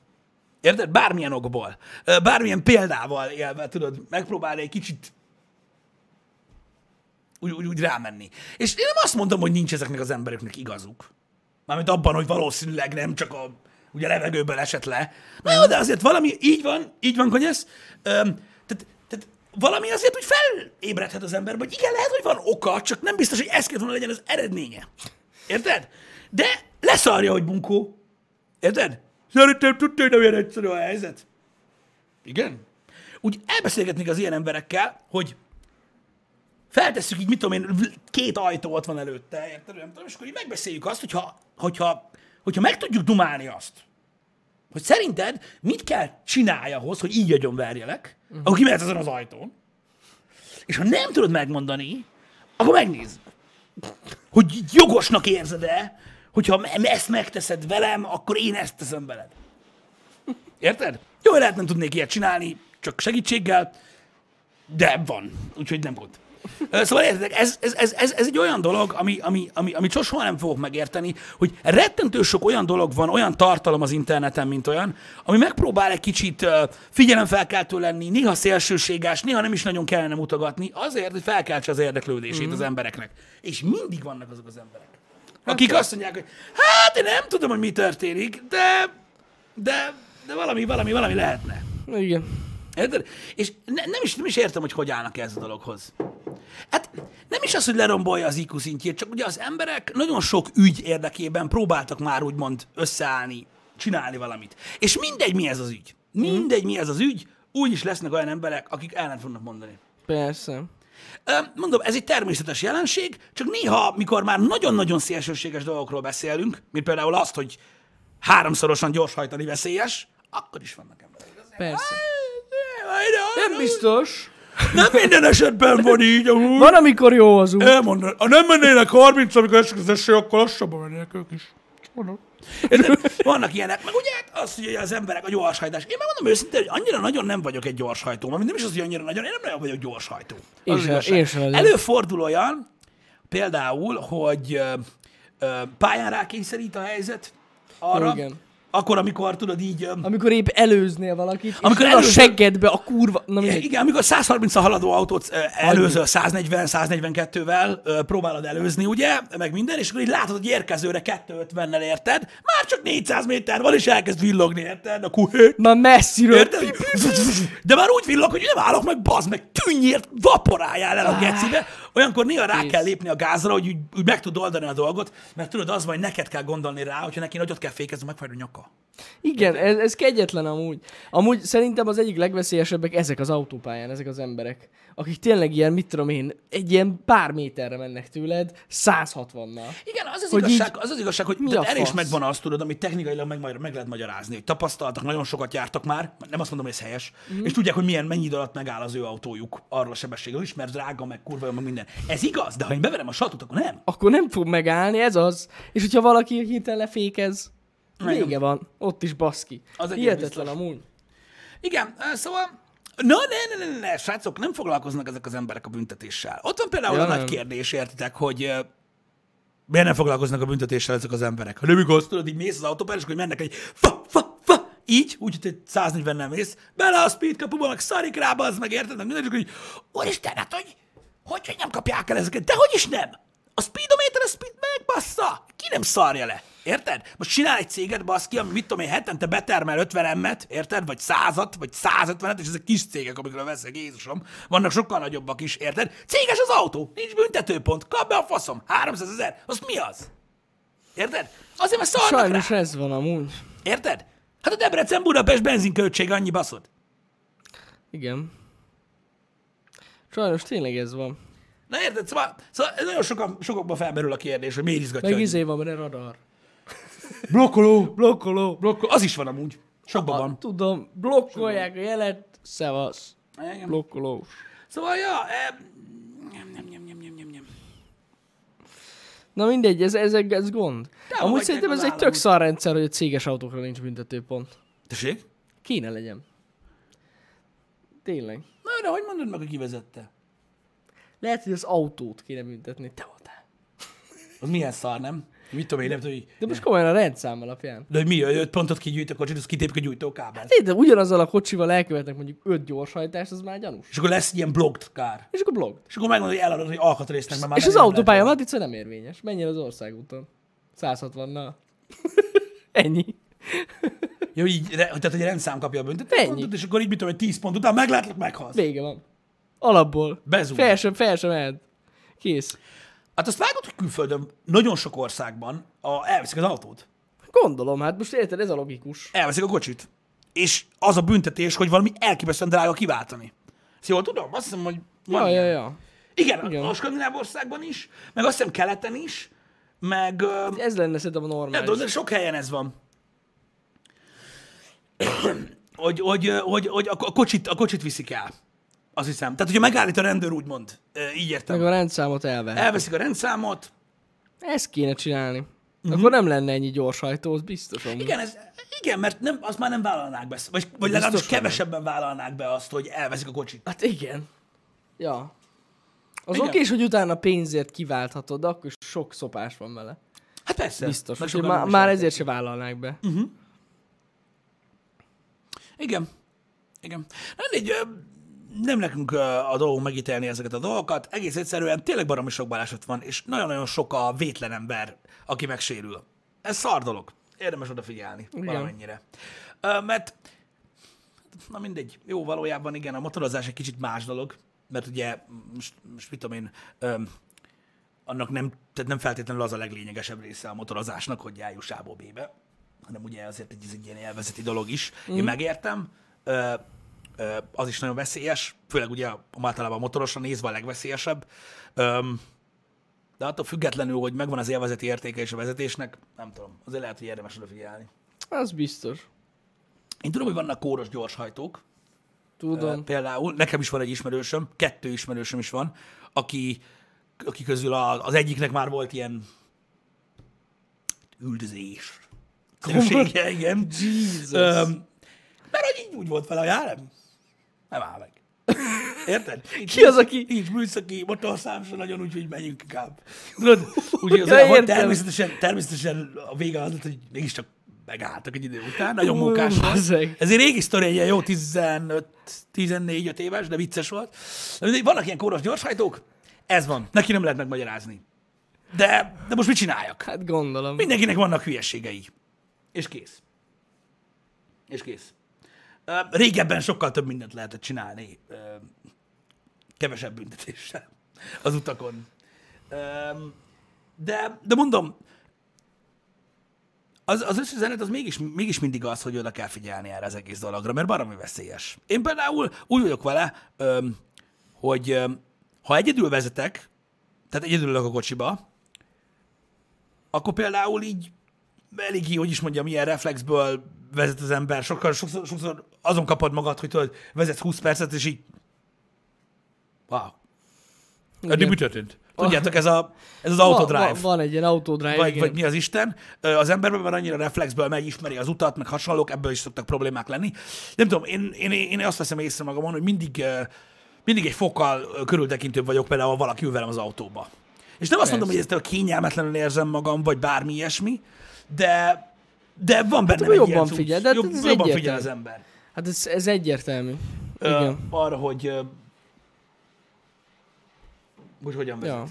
Érted? Bármilyen okból. Bármilyen példával élve, tudod, megpróbálni egy kicsit úgy, úgy, úgy rámenni. És én nem azt mondom, hogy nincs ezeknek az embereknek igazuk. Mármint abban, hogy valószínűleg nem csak a ugye levegőből esett le. Na jó, de azért valami, így van, így van, Konyesz. Tehát, tehát valami azért úgy felébredhet az emberbe, hogy igen, lehet, hogy van oka, csak nem biztos, hogy ez kellett volna legyen az eredménye. Érted? De leszarja, hogy bunkó. Érted? Szerintem tudta, hogy nem ilyen egyszerű a helyzet. Igen. Úgy elbeszélgetnék az ilyen emberekkel, hogy feltesszük így, mit tudom én, két ajtó ott van előtte, érted? Nem tudom, és akkor így megbeszéljük azt, hogyha, hogyha, hogyha meg tudjuk dumálni azt, hogy szerinted mit kell csinálni ahhoz, hogy így agyon verjelek, uh-huh. akkor kimehetsz azon az ajtón, és ha nem tudod megmondani, akkor megnézzük. Hogy jogosnak érzed-e, hogyha ezt megteszed velem, akkor én ezt teszem veled. Érted? Jó, lehet nem tudnék ilyet csinálni, csak segítséggel, De van, úgyhogy nem gond. Szóval érted, ez, ez, ez, ez, ez egy olyan dolog, ami, ami, ami, amit soha nem fogok megérteni, hogy rettentő sok olyan dolog van, olyan tartalom az interneten, mint olyan, ami megpróbál egy kicsit figyelemfelkeltő lenni, néha szélsőséges, néha nem is nagyon kellene mutogatni, azért, hogy felkeltse az érdeklődését mm. az embereknek. És mindig vannak azok az emberek, akik azt mondják, hogy hát én nem tudom, hogy mi történik, de, de, de valami, valami, valami lehetne. Igen. Érted? És ne, nem, is, nem is értem, hogy hogy állnak ez a dologhoz. Hát nem is az, hogy lerombolja az IQ szintjét, csak ugye az emberek nagyon sok ügy érdekében próbáltak már úgymond összeállni, csinálni valamit. És mindegy, mi ez az ügy. Mindegy, mi ez az ügy, úgy is lesznek olyan emberek, akik ellen fognak mondani. Persze. Mondom, ez egy természetes jelenség, csak néha, mikor már nagyon-nagyon szélsőséges dolgokról beszélünk, mint például azt, hogy háromszorosan gyorshajtani veszélyes, akkor is vannak emberek. Persze. Nem biztos. Nem minden esetben van így, amúgy. Van, amikor jó az út. Elmondani. Ha nem mennének 30, amikor esik az eső, akkor lassabban mennének ők is. Mondom. Vannak ilyenek. Meg ugye hát az, hogy az emberek a gyorshajtás. Én megmondom őszintén, hogy annyira nagyon nem vagyok egy gyorshajtó. Mert nem is az, hogy annyira nagyon, én nem nagyon vagyok gyorshajtó. Az én sem. Előfordul olyan, például, hogy ö, ö, pályán rákényszerít a helyzet arra, Igen. Akkor, amikor tudod így... Amikor épp előznél valakit, Amikor a előzöl- seggedbe a kurva... Na mindegy. Igen, amikor 130 a haladó autót előzöl 140-142-vel, ö, próbálod előzni, ugye, meg minden, és akkor így látod, hogy érkezőre 250-nel érted, már csak 400 méter van, és elkezd villogni, érted? A kuhét. Már messziről. Érted? De már úgy villog, hogy nem állok meg, bazd meg, tűnyért, vaporáljál el a gecibe. Olyankor néha rá Kész. kell lépni a gázra, hogy úgy, úgy meg tud oldani a dolgot, mert tudod, az van, hogy neked kell gondolni rá, hogyha neki nagyot kell fékezni, megfájd a nyaka. Igen, ez, ez kegyetlen amúgy. Amúgy szerintem az egyik legveszélyesebbek ezek az autópályán, ezek az emberek. Akik tényleg ilyen, mit tudom én, egy ilyen pár méterre mennek tőled, 160-nal. Igen, az az, Hogy igazság, az az igazság, hogy mi a erre is megvan azt, tudod, amit technikailag meg, meg lehet magyarázni, hogy tapasztaltak, nagyon sokat jártak már, nem azt mondom, hogy ez helyes, mm. és tudják, hogy milyen mennyi idő alatt megáll az ő autójuk arról a sebességről is, mert drága, meg kurva, meg minden. Ez igaz, de ha én beverem a satot, akkor nem. Akkor nem fog megállni, ez az. És hogyha valaki hirtelen lefékez, vége van. Ott is baszki. Az Hihetetlen amúgy. Igen, szóval Na, ne, ne, ne, ne, srácok, nem foglalkoznak ezek az emberek a büntetéssel. Ott van például Ja, a nagy nem. kérdés, értitek, hogy ö, miért nem foglalkoznak a büntetéssel ezek az emberek? Ha nem igaz, tudod, így mész az autópályán, és akkor mennek egy fa, fa, fa, így, úgy, hogy egy 140 nem mész, bele a speed kapuba, meg szarik rá, az meg érted, meg akkor így, úristen, hát hogy, hogy, hogy nem kapják el ezeket? De hogy is nem? A speedometer, a speed megbassza. Ki nem szarja le? Érted? Most csinál egy céget, baszki, ami mit tudom én, hetente betermel 50 emmet, érted? Vagy 100-at, vagy 150-et, és ezek kis cégek, amikről veszek, Jézusom. Vannak sokkal nagyobbak is, érted? Céges az autó, nincs büntetőpont, kap be a faszom, 300 ezer, az mi az? Érted? Azért, mert szarnak Sajnos rá. ez van amúgy. Érted? Hát a Debrecen-Budapest benzinköltség annyi baszod. Igen. Sajnos tényleg ez van. Na érted? Szóval, szóval nagyon sokan, sokakban felmerül a kérdés, hogy miért izgatja. Meg izé van benne radar. Blokkoló. Blokkoló. Blokkoló. Az is van amúgy. Sokban van. Tudom, blokkolják a jelet, szevasz. Igen. Blokkolós. Szóval, ja, eh, nyem, nyem, nyem, nyem, nyem, nyem, nyem. Na mindegy, ez, ez, ez gond. Támogatják Amúgy szerintem ez egy tök szar rendszer, hogy a céges autókra nincs büntetőpont. Tessék? Kéne legyen. Tényleg. Na, de hogy mondod meg, hogy kivezette? Lehet, hogy az autót kéne büntetni. Te voltál. Az milyen szar, nem? Mit tudom én, nem tudom, hogy... De most komolyan a rendszám alapján. De hogy mi, hogy öt pontot kigyűjt a kocsit, az kitépik a gyújtókábelt. Tényleg, de ugyanazzal a kocsival elkövetnek mondjuk 5 gyorshajtást, az már gyanús. És akkor lesz ilyen blocked kár. És akkor blog. És akkor megmondod, hogy eladod, hogy alkatrésznek, mert már És az autópálya. Matrica nem érvényes. Menjen az országúton. 160-nal. Ennyi. Hogy így, tehát, a rendszám kapja a büntetőpontot, Ennyi. és akkor így, mit tudom, hogy 10 pont után meglátlak, meghalsz. Vége van. Alapból. Bezúg. Fel sem, fel sem. Kész. Hát azt vágod, hogy külföldön, nagyon sok országban a, elveszik az autót. Gondolom, hát most érted, ez a logikus. elveszik a kocsit. És az a büntetés, hogy valami elképesztően drága kiváltani. Ezt jól tudom? Azt hiszem, hogy van Ja, ja, ja. Igen, Igen, a skandináv országban is, meg azt hiszem keleten is, meg ö, Ez lenne szerintem a nem normális. tudom, de sok helyen ez van. hogy, hogy, hogy, hogy a kocsit, a kocsit viszik el. Azt hiszem. Tehát, hogyha megállít a rendőr, úgymond. Így értem. Meg a rendszámot elvehet. Elveszik a rendszámot. Ezt kéne csinálni. Akkor nem lenne ennyi gyors hajtó, az biztos amúgy. Igen, ez, igen mert nem, azt már nem vállalnák be. Vagy, vagy legalábbis hogy kevesebben vállalnák be azt, hogy elveszik a kocsit. Hát igen. Ja. Az Igen. oké is, hogy utána pénzért kiválthatod, de akkor is sok szopás van vele. Hát persze. Biztos. Sokan má- már ezért se vállalnák be. Igen. Igen. Így, ö, nem nekünk a dolgunk megítélni ezeket a dolgokat, egész egyszerűen tényleg baromi sok baleset van, és nagyon-nagyon sok a vétlen ember, aki megsérül. Ez szar dolog. Érdemes odafigyelni Igen. valamennyire. Mert, na mindegy, jó, valójában igen, a motorozás egy kicsit más dolog, mert ugye, most, most mit tudom én, annak nem, tehát nem feltétlenül az a leglényegesebb része a motorozásnak, hogy járjuss A-ból B-be, hanem ugye azért egy, ez egy ilyen élvezeti dolog is. Mm. Én megértem, ö, ö, az is nagyon veszélyes, főleg ugye általában a motorosra nézve a legveszélyesebb. De attól függetlenül, hogy megvan az élvezeti értéke és a vezetésnek, nem tudom, azért lehet, hogy érdemes odafigyelni. Az biztos. Én tudom, hogy vannak kóros gyorshajtók, Tudom. Például nekem is van egy ismerősöm, kettő ismerősöm is van, aki, aki közül a, az egyiknek már volt ilyen üldözés. Szüksége, igen. Jesus. Öm, mert hogy így úgy volt vele, hogy nem, nem áll meg. Érted? Ki az, aki- Nincs műszaki, motorszám se nagyon, úgyhogy menjünk inkább. Tudod? Úgyhogy az, Ja, természetesen, természetesen a vége az hogy mégiscsak megálltak egy idő után, nagyon Ú, mókás volt. Ez egy régi sztori, egy ilyen jó 15, 14 éves, de vicces volt. Vannak ilyen kóros gyorshajtók, ez van, neki nem lehet megmagyarázni. De, de most mit csináljak? Hát gondolom. Mindenkinek vannak hülyeségei. És kész. És kész. Régebben sokkal több mindent lehetett csinálni. Kevesebb büntetéssel az utakon. De, de mondom, az, az összezenet az mégis, mégis mindig az, hogy oda kell figyelni erre az egész dologra, mert baromi veszélyes. Én például úgy vagyok vele, hogy ha egyedül vezetek, tehát egyedül ülök a kocsiba, akkor például így elég, hogy is mondjam, ilyen reflexből vezet az ember. Sokkal, sokszor, sokszor azon kapod magad, hogy tudod, vezetsz 20 percet, és így wow. Eddig mi történt? Tudjátok, ez, a, ez az autodrive. van, van egy ilyen autodrive, Vagy, igen. vagy mi az Isten, az emberben már annyira reflexből megy, ismeri az utat, meg hasonlók, ebből is szoktak problémák lenni. Nem tudom, én, én, én azt veszem észre magamon, hogy mindig, mindig egy fokkal körültekintőbb vagyok például, ha valaki ül velem az autóba. És nem azt mondom, hogy Persze. ezt kényelmetlenül érzem magam, vagy bármi ilyesmi, de, de van bennem akkor egy jobban ilyen figyel, de hát Jobb, ez jobban figyel az ember. Hát ez, ez egyértelmű. Ö, Igen. arra, hogy, ö, hogy hogyan vezet. Ja.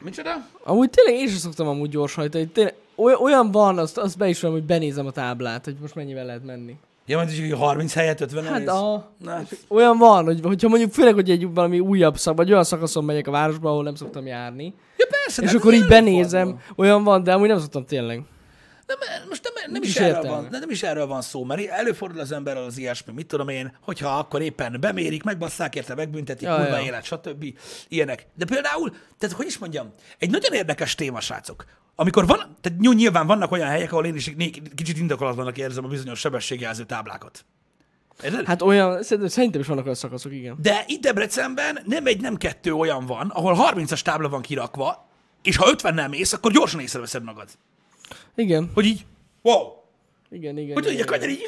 Micsoda? Amúgy tényleg én sem szoktam amúgy gyorshajtani. Tényleg, oly- olyan van, azt, azt be is van, hogy benézem a táblát, hogy most mennyivel lehet menni. Ja, mert is 30 helyet 50 Hát a... Na, Olyan van, hogy, hogyha mondjuk főleg, hogy egy valami újabb szak, vagy olyan szakaszon megyek a városba, ahol nem szoktam járni, ja persze, és akkor így benézem, olyan van, de amúgy nem szoktam tényleg. Nem, most nem, nem, Nincs is erről értelme. van, nem is erről van szó, mert előfordul az emberrel az ilyesmi, mit tudom én, hogyha akkor éppen bemérik, megbasszák érte, megbüntetik, ja, kurva ja. élet, stb. Ilyenek. De például, tehát hogy is mondjam, egy nagyon érdekes téma, srácok. Amikor van, tehát nyilván- vannak olyan helyek, ahol én is kicsit indokolatlanak érzem a bizonyos sebességjelző táblákat. Érted? Hát olyan, szerintem, is vannak olyan szakaszok, igen. De itt Debrecenben nem egy, nem kettő olyan van, ahol 30-as tábla van kirakva, és ha 50 nem mész, akkor gyorsan észreveszed magad. Igen, Hogy így, wow, igen, igen. Hogy igen, hogy a kanyar így,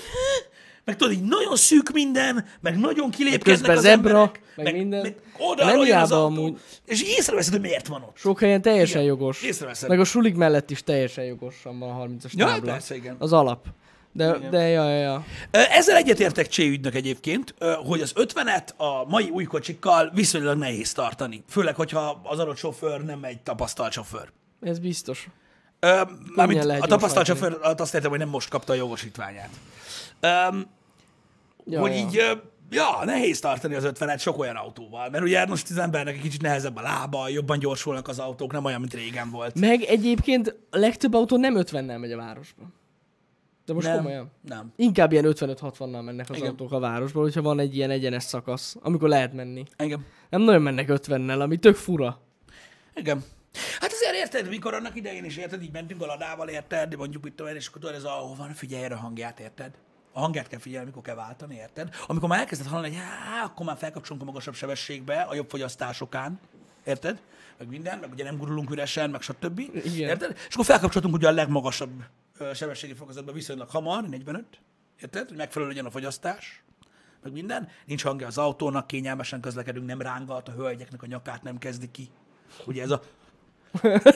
meg tudod, így nagyon szűk minden, meg nagyon kilépkednek Közben az zebra, emberek, meg minden. Meg Nem jön az hiába amúgy. és észreveszed, hogy miért van ott. Sok helyen teljesen Igen, jogos. észreveszed. Meg a sulik mellett is teljesen jogosan van a 30-as Ja, tábla. persze, igen. Az alap. De, Igen. de ja, ja, ja. Ezzel egyetértek Csé ügynök egyébként, hogy az 50-et a mai új kocsikkal viszonylag nehéz tartani. Főleg, hogyha az adott sofőr nem egy tapasztalt sofőr. Ez biztos. Ö, Mármint a tapasztalt sofőr azt értem, hogy nem most kapta a jogosítványát. Öm, Ja, hogy ja. így, ja, nehéz tartani az 50-et sok olyan autóval, mert ugye most az embernek egy kicsit nehezebb a lába, jobban gyorsulnak az autók, nem olyan, mint régen volt. Meg egyébként a legtöbb autó nem 50-nel megy a városba. De most nem, komolyan. nem. Inkább ilyen 55-60-nal mennek az Igen. autók a városba, hogyha van egy ilyen egyenes szakasz, amikor lehet menni. Engem. Nem nagyon mennek 50-nel, ami tök fura. Igen. Hát azért érted, mikor annak idején is érted, így mentünk a ladával, érted, mondjuk mit tudom én, és akkor tudod, ez a, van, figyelj erre a hangját, érted? A hangját kell figyelni, mikor kell váltani, érted? Amikor már elkezded hallani, hogy akkor már felkapcsolunk a magasabb sebességbe, a jobb fogyasztásokán, érted? Meg minden, meg ugye nem gurulunk üresen, meg stb. Igen. Érted? És akkor felkapcsoltunk ugye a legmagasabb sebességi fokozatba viszonylag hamar, 45, érted? Hogy megfelelő legyen a fogyasztás. meg minden, nincs hangja az autónak, kényelmesen közlekedünk, nem rángat a hölgyeknek a nyakát, nem kezdi ki. Ugye ez a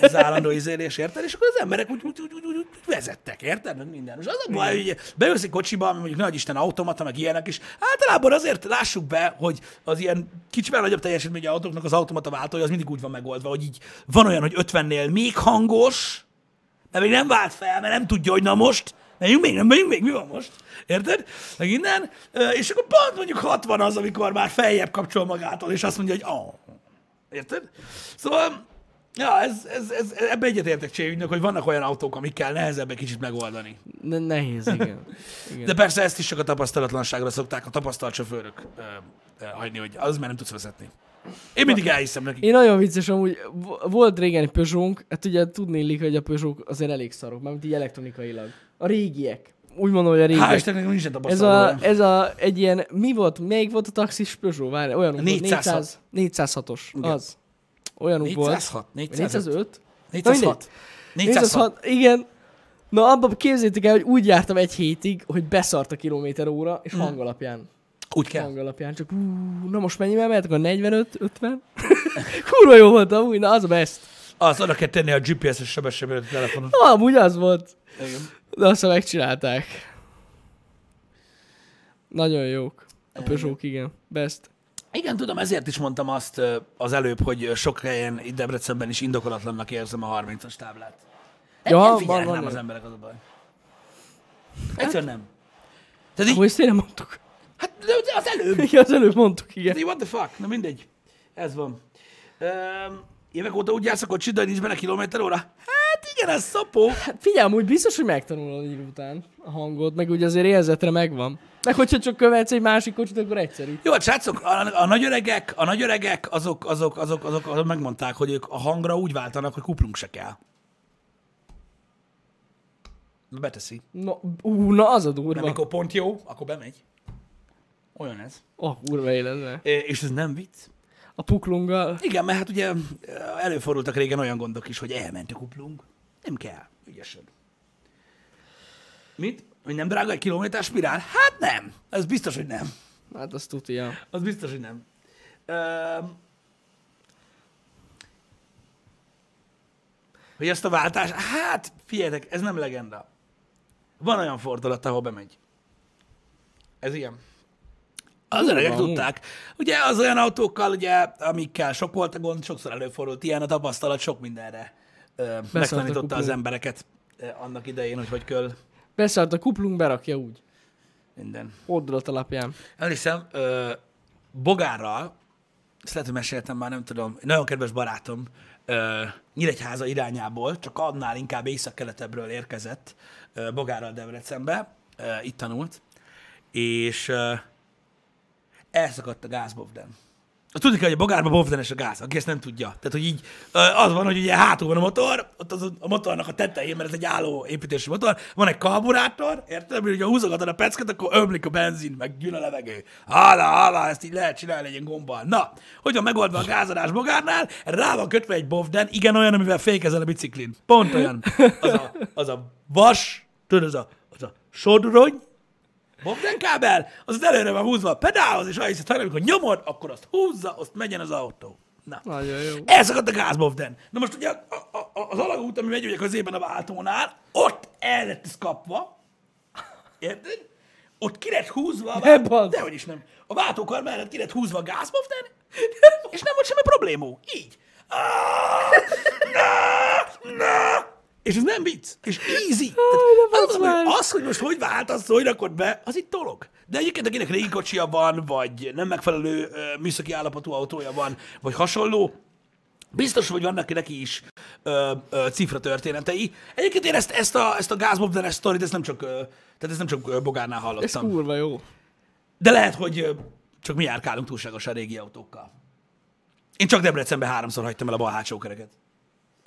az állandó izélés, érted? És akkor az emberek úgy, úgy, úgy, úgy, úgy, úgy vezettek, érted? Minden. És az a baj, hogy beülsz egy kocsiba, ami mondjuk nagy Isten automata, meg ilyenek is. Általában azért lássuk be, hogy az ilyen kicsivel nagyobb teljesítményű autóknak az automata váltója az mindig úgy van megoldva, hogy így van olyan, hogy 50-nél még hangos, mert még nem vált fel, mert nem tudja, hogy na most, megyünk még, nem megyünk még, mi van most? Érted? Meg innen. És akkor pont mondjuk 60 az, amikor már feljebb kapcsol magától, és azt mondja, hogy oh. Érted? Szóval, ja, ez, ez, ez, ebbe egyetértek Cséügynek, hogy vannak olyan autók, amikkel nehezebb egy kicsit megoldani. Ne- nehéz, igen. igen. De persze ezt is csak a tapasztalatlanságra szokták a tapasztalt sofőrök ö, ö, hagyni, hogy az már nem tudsz vezetni. Én mindig elhiszem nekik. Én nagyon vicces, amúgy vo- volt régen egy Peugeot-nk, hát ugye tudni illik, hogy a Peugeot azért elég szarok, mármint így elektronikailag. A régiek. Úgy mondom, hogy a régiek. Hál' Istennek nincsen Ez tapasztalat. a, ez a, egy ilyen, mi volt, melyik volt a taxis Peugeot? Várj, olyan volt, 406. 400, 406-os, Igen. Az. Olyanuk volt. 406, 405. 405? 406. 406. 406, igen. Na abban képzétek el, hogy úgy jártam egy hétig, hogy beszart a kilométer óra, és hang alapján. Úgy kell. Hang alapján, csak ú, na most mennyivel mehetek? A 45, 50? Kurva jó volt amúgy, na az a best. Az oda kell tenni a GPS-es sebességben a telefonon. Na, amúgy az volt. Igen. De aztán megcsinálták. Nagyon jók. A Peugeot, igen. Best. Igen, tudom, ezért is mondtam azt az előbb, hogy sok helyen itt Debrecenben is indokolatlannak érzem a 30-as táblát. Ja, van- figyelnek van nem az ilyen. emberek, az a baj. Egyszerűen nem. Tehát így, ezt nem mondtuk. hát de de az előbb. Igen, az előbb mondtuk, igen. De what the fuck? Na mindegy. Ez van. Öm, évek óta úgy jársz a kocsid, de nincs benne kilométer óra? Hát igen, ez szopó. Hát figyelj, amúgy biztos, hogy megtanulod idő után a hangot, meg ugye azért érzetre megvan. Meg hogyha csak követsz egy másik kocsit, akkor egyszerű. Jó, hát srácok, a, a nagyöregek, a nagyöregek azok, azok, azok, azok, azok megmondták, hogy ők a hangra úgy váltanak, hogy kuplunk se kell. Beteszi. Na, ú, na az a durva. amikor pont jó, akkor bemegy. Olyan ez. Oh, kurva életve. É, És ez nem vicc. A puklunggal. Igen, mert hát ugye előfordultak régen olyan gondok is, hogy elment a kuplunk. Nem kell, ügyesed. Mit? Hogy nem drága egy kilométer spirál? Hát nem. Ez biztos, hogy nem. Hát azt tudja. Az biztos, hogy nem. Öm... Hogy ezt a váltás, hát figyeljetek, ez nem legenda. Van olyan fordulat, ahol bemegy. Ez ilyen. Az öregek tudták. Ugye az olyan autókkal, ugye, amikkel sok volt a gond, sokszor előfordult ilyen, a tapasztalat sok mindenre ö, megtanította az embereket ö, annak idején, hogy hogy kell Beszart a kuplung, berakja úgy. minden. Fordulat alapján. Emlékszem, ö, Bogárral, ezt lehet, hogy meséltem már, nem tudom, egy nagyon kedves barátom, ö, Nyíregyháza irányából, csak annál inkább észak-keletebbről érkezett ö, Bogárral Debrecenbe, ö, itt tanult, és ö, elszakadt a gázbovden. Tudni kell, hogy a bogárban bovdenes a gáz, aki ezt nem tudja. Tehát, hogy így az van, hogy ugye hátul van a motor, ott az, a motornak a tetején, mert ez egy álló építési motor, van egy karburátor, érted? Mert ugye húzogatod a pecket, akkor ömlik a benzin, meg gyűl a levegő. Hála, hála, ezt így lehet csinálni egy ilyen gombbal. Na, hogy van megoldva a gázadás bogárnál, rá van kötve egy bovden, igen olyan, amivel fékezel a biciklin. Pont olyan. Az a, az a vas, tudod, az a, az a sodrony, Bobden kábel, az előre van húzva a pedálhoz, és ahhoz, hogy amikor nyomod, akkor azt húzza, azt megyen az autó. Na. Nagyon jó. Elszakadt a gázbovden. Na most ugye a, a, a, az alagút, ami megy ugye középen a váltónál, ott el lett ez kapva. Érted? Ott ki lett húzva a váltó, dehogy is nem. A váltókar mellett ki lett húzva a gázbovden, és nem volt semmi problémó. Így. Ah, na, na. És ez nem vicc. És easy. Tehát, már. hogy az, hogy most hogy váltasz, hogy rakod be, az itt dolog. De egyébként, akinek régi kocsia van, vagy nem megfelelő ö, műszaki állapotú autója van, vagy hasonló, biztos, hogy vannak neki is ö, ö, cifra történetei. Egyébként én ezt, ezt a, ezt a gázbobdenes sztorit, ezt nem csak, ö, tehát ezt nem csak Bogárnál Ez hallottam. kurva jó. De lehet, hogy ö, csak mi járkálunk túlságosan régi autókkal. Én csak Debrecenbe háromszor hagytam el a bal hátsó kereket.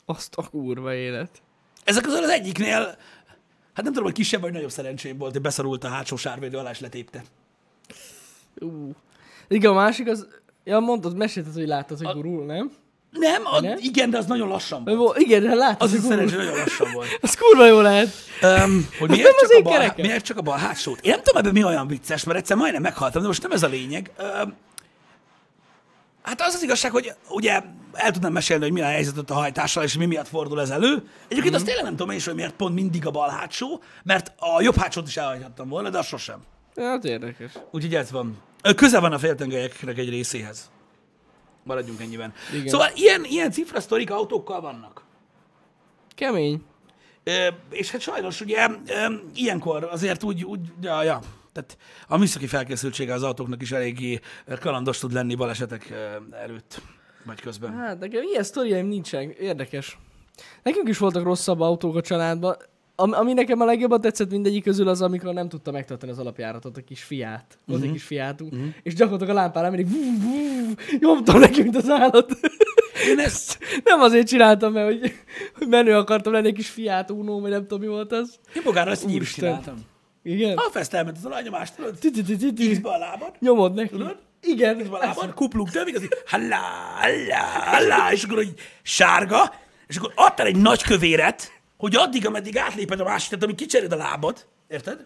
Azt a kurva élet. Ezek közül az egyiknél, hát nem tudom, hogy kisebb vagy nagyobb szerencsém volt, hogy beszorult a hátsó sárvédő alá, és letépte. Ú. Igen, a másik az... Ja, mondtad, mesélted, hogy láttad, hogy gurul, nem? Nem, a, Nem? igen, de az nagyon lassan volt. Igen, de látod, Az a szerencsé nagyon lassan volt. Az kurva jó lehet. Um, hogy nem miért az csak, a bal, miért csak a bal hátsót? Én nem tudom ebben mi olyan vicces, mert egyszer majdnem meghaltam, de most nem ez a lényeg. Um, hát az az igazság, hogy ugye el tudnám mesélni, hogy mi a helyzet ott a hajtással, és mi miatt fordul ez elő. Egyébként Mhm. azt tényleg nem tudom én is, hogy miért pont mindig a bal hátsó, mert a jobb hátsót is elhagyhattam volna, de az sosem. Hát érdekes. Úgyhogy ez van. Köze van a féltengelyeknek egy részéhez. Maradjunk ennyiben. Igen. Szóval ilyen, ilyen cifrasztorik autókkal vannak. Kemény. Ö, és hát sajnos ugye ö, ilyenkor azért úgy, úgy ja, ja, tehát a műszaki felkészültsége az autóknak is eléggé kalandos tud lenni balesetek előtt, vagy közben. Hát nekem ilyen sztoriaim nincsenek. Érdekes. Nekünk is voltak rosszabb autók a családban. Ami, ami nekem a legjobban tetszett mindegyik közül az, amikor nem tudta megtartani az alapjáratot, a kis fiát. Volt Mhm. egy kis fiátunk. És gyakorlatilag a lámpára mindig nyomtam neki, mint az állat. Én ezt, nem azért csináltam, mert hogy, hogy menő akartam lenni egy kis fiát, unó, vagy nem tudom mi volt az. én magára ezt így csináltam. Igen? Ha fest elment az alanyomást, tudod, tízbe a lábad, Nyomod neki. Tudod? Igen. a lábad, kuplunk többig, az így hallá, hallá, hallá, és akkor hogy sárga, és akkor adtál egy nagy kövéret, hogy addig, ameddig átléped a másik, tehát amíg kicseréd a lábad, érted?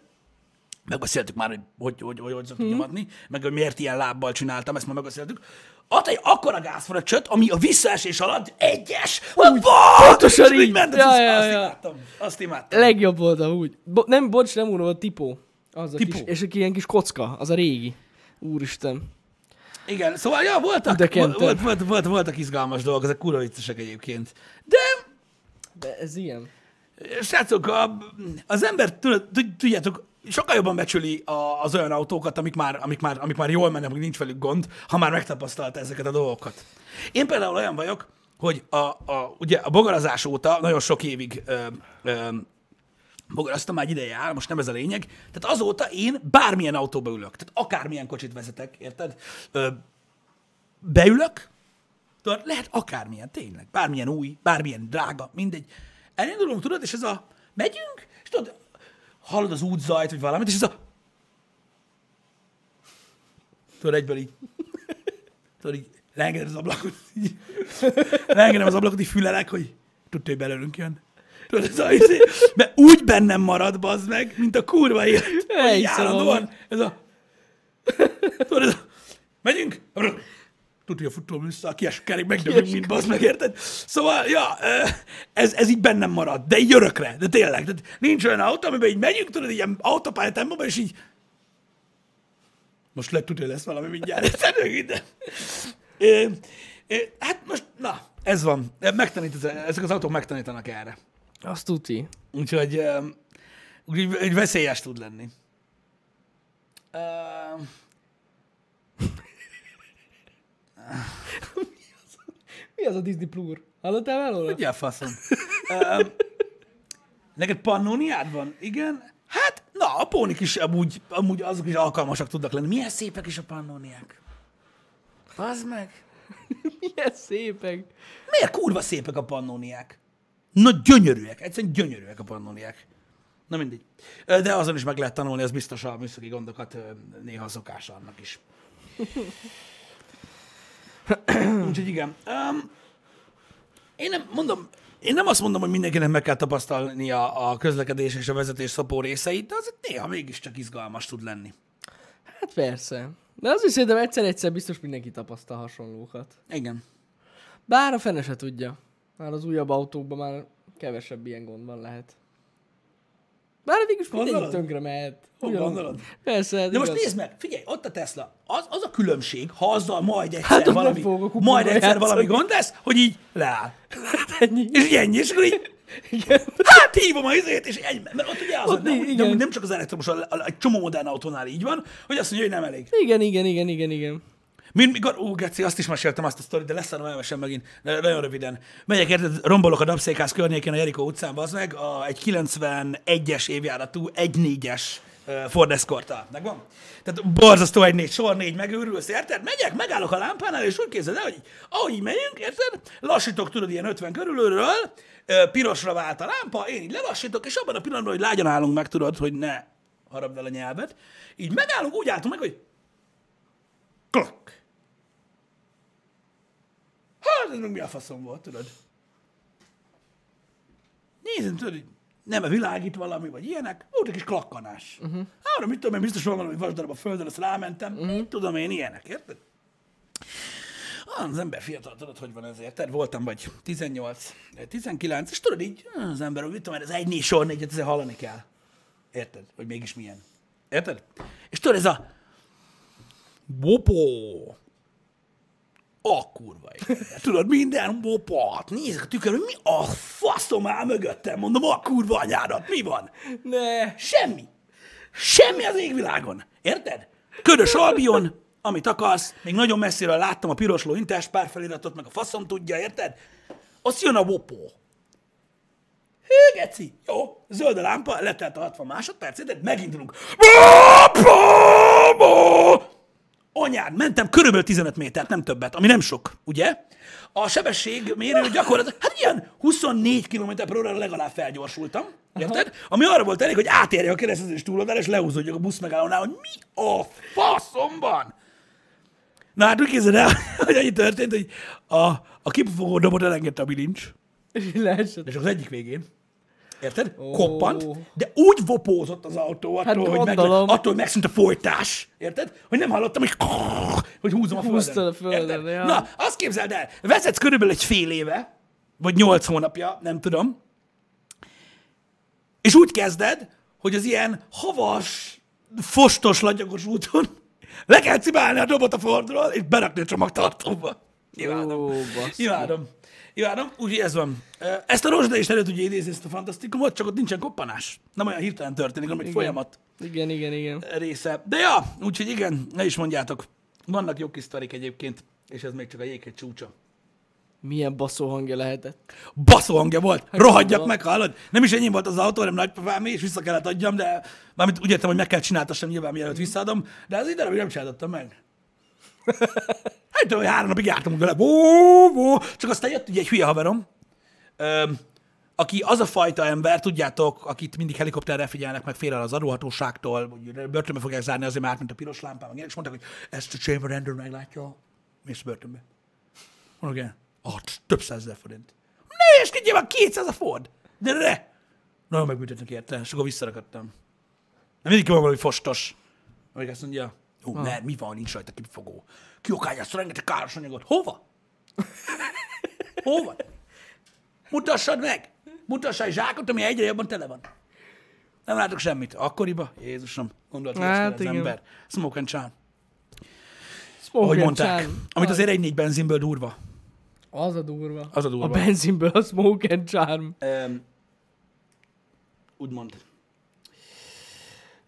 Megbeszéltük már, hogy hogy, hogy, hogy, hogy szoktuk nyomatni, meg hogy miért ilyen lábbal csináltam, ezt már megbeszéltük. Adta egy akkora gázfröccsöt, ami a visszaesés alatt egyes, úgy, pontosan így. ment, Ja, azt, ja, azt ja. imádtam. Azt imádtam. Legjobb volt amúgy. Bo- nem, bocs, nem unó, a tipó. Az a Tipó. kis, és egy ilyen kis kocka, az a régi. Úristen. Igen, szóval ja, voltak, De volt, volt, volt, volt, voltak izgalmas dolgok, ezek kurva viccesek egyébként. De De ez ilyen. Srácok, a, az ember, tudjátok, sokkal jobban becsüli a, az olyan autókat, amik már, amik, már, amik már jól mennek, amik nincs velük gond, ha már megtapasztalta ezeket a dolgokat. Én például olyan vagyok, hogy a, a, ugye a bogarazás óta nagyon sok évig ö, ö, bogaraztam, már egy ideje áll, most nem ez a lényeg. Tehát azóta én bármilyen autóba ülök, tehát akármilyen kocsit vezetek, érted? Ö, beülök, tudod, lehet akármilyen, tényleg, bármilyen új, bármilyen drága, mindegy. Elindulunk, tudod, és ez a, megyünk, és tudod, hallod az útzajt, vagy valamit, és ez a, tudod, egyből így, tudod, így leengeded az ablakot, így, leengedem az ablakot, így fülelek, hogy tudod, hogy belőlünk jön. Tudod, ez a, izé, mert úgy bennem marad, bazd meg, mint a kurva élet. szóval. állandóan, ez a, tudod, ez a, megyünk, tudja, futóm vissza, a kieskerik, megdögünk, mint bazd meg, érted? Szóval, ja, ez, ez így bennem marad, de így örökre, de tényleg, tehát nincs olyan autó, amiben így megyünk, tudod, ilyen autópálya tempóban, és így most lehet tudja, lesz valami mindjárt, érted? De, ö, ö, hát most, na, ez van, megtanít, ezek az autók megtanítanak erre. Azt tuti. Úgyhogy, ö, úgyhogy egy veszélyes tud lenni. Ö, Mi az a Disney Plur? Hallottál már róla? Ugye faszom. Öm, neked pannóniád van? Igen? Hát, na, a pónik is amúgy, amúgy azok is alkalmasak tudnak lenni. Milyen szépek is a pannóniák. Bazd meg. Milyen szépek. Miért kurva szépek a pannóniák? Na, gyönyörűek. Egyszerűen gyönyörűek a pannóniák. Na mindegy. De azon is meg lehet tanulni, az biztos a műszaki gondokat néha szokása annak is. Úgyhogy igen. Um, én nem mondom, én nem azt mondom, hogy mindenkinek meg kell tapasztalni a, a közlekedés és a vezetés szopó részeit, de azért néha mégiscsak izgalmas tud lenni. Hát persze. De az is szerintem egyszer-egyszer biztos mindenki tapasztal hasonlókat. Igen. Bár a fene se tudja. Már az újabb autókban már kevesebb ilyen gond van lehet. Bár végülis mindegyik Gondolod? tönkre mehet. Gondolod? Persze, hát De most igaz. nézd meg, figyelj, ott a Tesla. Az, az a különbség, ha azzal majd egyszer Hát valami, a majd egyszer játszani. valami gond lesz, hogy így leáll. Ennyi. És így ennyi, és akkor így, Igen. hát hívom a izét, és ennyi. Mert ott ugye az, Ott nem, nem, nem, csak az elektromos, a, a, egy csomó modern autónál így van, hogy azt mondja, hogy nem elég. Igen, igen, igen, igen, igen. Mint mikor, ó, Geci, azt is meséltem azt a sztorit, de lesz a elmesem megint, de nagyon röviden. Megyek, érted, rombolok a Dabszékház környékén a Jerikó utcán, az meg, a, egy 91-es évjáratú, 1-4-es uh, Ford Escort-tal. Megvan? Tehát borzasztó egy négy, sor négy, megőrülsz, érted? Megyek, megállok a lámpánál, és úgy képzeld el, hogy ahogy így megyünk, érted? Lassítok, tudod, ilyen 50 körülről, pirosra vált a lámpa, én így lelassítok, és abban a pillanatban, hogy lágyan állunk meg, tudod, hogy ne harapd el a nyelvet, így megállunk, úgy álltunk meg, hogy klak. Meg mi a faszom volt, tudod? Nézem, tudod, hogy nem a világít valami, vagy ilyenek, volt egy kis klakkanás. Uh-huh. Arra mit tudom én, biztos van valami vasdarab a földön, azt rámentem, uh-huh. mit tudom én, ilyenek, érted? Ah, az ember fiatal, tudod, hogy van ezért. Tehát voltam vagy 18, 19, és tudod így, az ember, hogy mit tudom, ez egy négy sor négyet, ezért hallani kell. Érted? Hogy mégis milyen. Érted? És tudod, ez a bopó, a kurva élet. Tudod, minden bopat. Nézzük a tükörbe, mi a faszom áll mögöttem, mondom, a kurva anyádat, mi van? Ne. Semmi. Semmi az égvilágon. Érted? Ködös Albion, amit akarsz, még nagyon messziről láttam a pirosló Interspár feliratot, meg a faszom tudja, érted? Azt jön a bopó. Hű, geci. Jó, zöld a lámpa, letelt a 60 másodperc, de megindulunk. Anyád, mentem körülbelül 15 métert, nem többet, ami nem sok, ugye? A sebesség mérő gyakorlatilag, hát ilyen 24 km per óra legalább felgyorsultam, érted? Ami arra volt elég, hogy átérje a keresztezés túloldára, és lehúzódjak a busz megállónál, hogy mi a faszomban? Na hát úgy képzeld el, hogy annyi történt, hogy a, a kipufogó dobot elengedte a bilincs, Leesett. de csak az egyik végén. Érted? Ó. Koppant, de úgy vopózott az autó attól, Hát hogy, meg, attól, hogy megszűnt a folytás. Érted? Hogy nem hallottam, hogy, hogy húzom a földön. A földön, Érted? ja. Na, azt képzeld el, vezetsz körülbelül egy fél éve, vagy nyolc hónapja, nem tudom, és úgy kezded, hogy az ilyen havas, fostos, lagyagos úton le kell cibálni a dobot a fordról, és berakni a csomagtartóba. Imádom. Ó. Imádom. Imádom, úgyhogy ez van. Ezt a rozsda is elő tudja idézni, ezt a fantasztikumot, csak ott nincsen koppanás. Nem olyan hirtelen történik, hanem egy folyamat Igen, igen, igen. része. De ja, úgyhogy igen, ne is mondjátok. Vannak jó kis sztorik egyébként, és ez még csak a jéghegy csúcsa. Milyen baszó hangja lehetett. Baszó hangja volt. Rohadjak gondolom. meg, hallod? Nem is enyém volt az autó, hanem nagypapámé, és vissza kellett adjam, de mármint úgy értem, hogy meg kell csináltassam nyilván, mielőtt visszaadom, de az darabig nem csináltattam meg. Hát hogy három napig jártam vele, bó, bó. csak aztán jött ugye egy hülye haverom, öm, aki az a fajta ember, tudjátok, akit mindig helikopterre figyelnek, meg félel az adóhatóságtól, hogy börtönbe fogják zárni azért, mert mint a piros lámpám, meg és mondták, hogy ezt a chamber rendőr meglátja, mész börtönbe. Mondok, igen. Ah, több százezer forint. Ne, és nyilván 200 a Ford. De ne! Nagyon megbüntetnek érte, és akkor visszarakadtam. Nem mindig van valami fostos. Vagy azt mondja, jó, mert mi van, nincs rajta kipufogó. Kiokányász rengeteg káros anyagot. Hova? Hova? Mutassad meg! Mutassad egy zsákot, ami egyre jobban tele van. Nem látok semmit. Akkoriba? Jézusom, gondolt, hogy Hát az ember. Smoke and charm. Smoke Ahogy and mondták. charm. Amit azért egy négy benzinből durva. Az a durva. Az a durva. A benzinből a smoke and charm. Um, úgymond.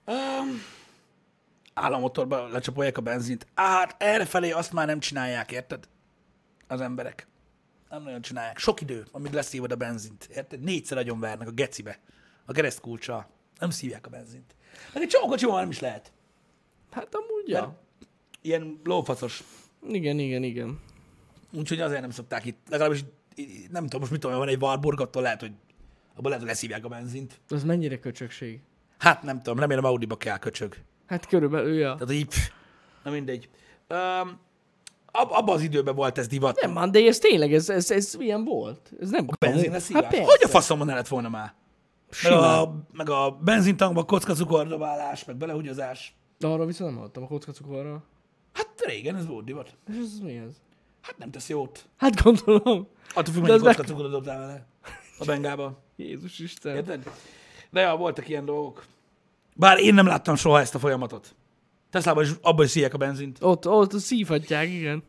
Um, államotorba lecsapolják a benzint. Hát errefelé azt már nem csinálják, érted? Az emberek. Nem nagyon csinálják. Sok idő, amíg leszívod a benzint. Érted? Négyszer nagyon vernek a gecibe. A keresztkulcsa. Nem szívják a benzint. Meg egy csomó kocsival nem is lehet. Hát amúgy, ja. Ilyen lófacos. Igen, igen, igen. Úgyhogy azért nem szokták itt. Legalábbis nem tudom, most mit tudom, van egy Warburg, attól lehet, hogy abban lehet, hogy leszívják a benzint. Az mennyire köcsökség? Hát nem tudom, remélem Audiba kell köcsög. Hát körülbelül, ja. Tehát így, pff, na mindegy. Um, ab, abban az időben volt ez divat. Nem, man, de ez tényleg, ez, ez, ez ilyen volt. Ez nem benzin Hát hogy a faszomban ne lett volna már? Meg a, meg a benzintankba kocka cukordobálás, meg belehúgyozás. De arra viszont nem hallottam, a kocka cukorra. Hát régen ez volt divat. És ez mi ez? Hát nem tesz jót. Hát gondolom. Attól függ, mennyi az meg- kocka cukrot dobtál vele. A bengába. Jézus Isten. Érted? De ja, voltak ilyen dolgok. Bár én nem láttam soha ezt a folyamatot. Teslában is abban is a benzint. Ott, ott szívhatják, igen.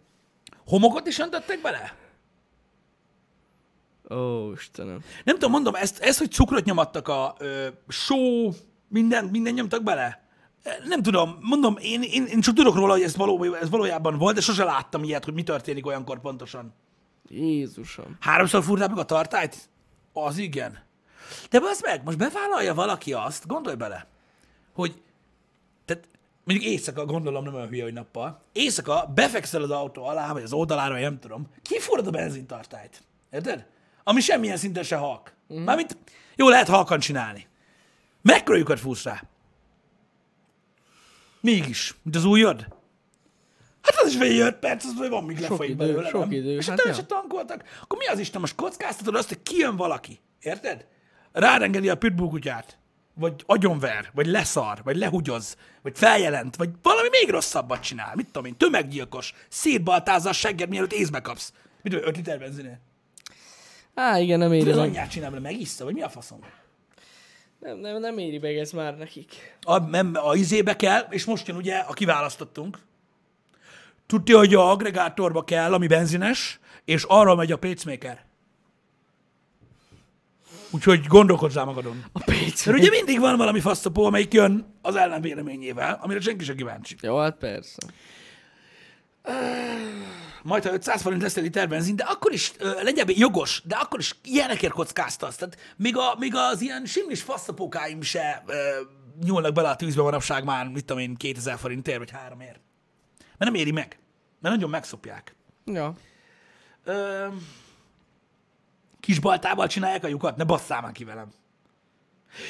Homokot is öntöttek bele? Ó, Istenem. Nem tudom, mondom, ezt, ezt hogy cukrot nyomattak a ö, só, minden, minden nyomtak bele? Nem tudom, mondom, én, én, én csak tudok róla, hogy ez, való, ez valójában volt, de sose láttam ilyet, hogy mi történik olyankor pontosan. Jézusom. Háromszor fúrták meg a tartályt? Az igen. De az meg, most bevállalja valaki azt, gondolj bele, hogy tehát mondjuk éjszaka, gondolom nem olyan hülye, hogy nappal, éjszaka befekszel az autó alá, vagy az oldalára, vagy nem tudom, kifúrod a benzintartályt. Érted? Ami semmilyen szinten se halk. Mm. Mármint jó, lehet halkan csinálni. Mekkora lyukat fúrsz rá? Mégis, mint az ujjad? Hát az is vagy 5 perc, az vagy van, míg lefolyik idő, belőle, sok nem? idő, És hát hát ja. se tankoltak. Akkor mi az Isten? Most kockáztatod azt, hogy kijön valaki. Érted? Rárengedi a pitbull kutyát. Vagy agyonver, vagy leszar, vagy lehugyoz, vagy feljelent, vagy valami még rosszabbat csinál. Mit tudom én, tömeggyilkos, szétbaltázza a segged, mielőtt észbe kapsz. Mit tudom, 5 liter benzinél? Á, igen, nem éri az anyját csinál vele, megissza, vagy mi a faszom? Nem, nem, nem éri meg ez már nekik. A, nem, a izébe kell, és most jön ugye, a kiválasztottunk. Tudja, hogy a agregátorba kell, ami benzines, és arra megy a pacemaker. Úgyhogy gondolkozzál magadon. A PC. Mert ugye mindig van valami fasztapó, amelyik jön az ellenvéleményével, amire senki sem kíváncsi. Jó, hát persze. Majd, ha 500 forint lesz egy benzin, de akkor is ö, legyen jogos, de akkor is ilyenekért kockáztasz. Tehát még, a, még az ilyen simlis fasztapókáim se ö, nyúlnak bele a tűzbe manapság már, mit tudom én, 2000 forintért, vagy háromért. Mert nem éri meg. Mert nagyon megszopják. Ja. Ö, kis baltával csinálják a lyukat? Ne basszál már ki velem.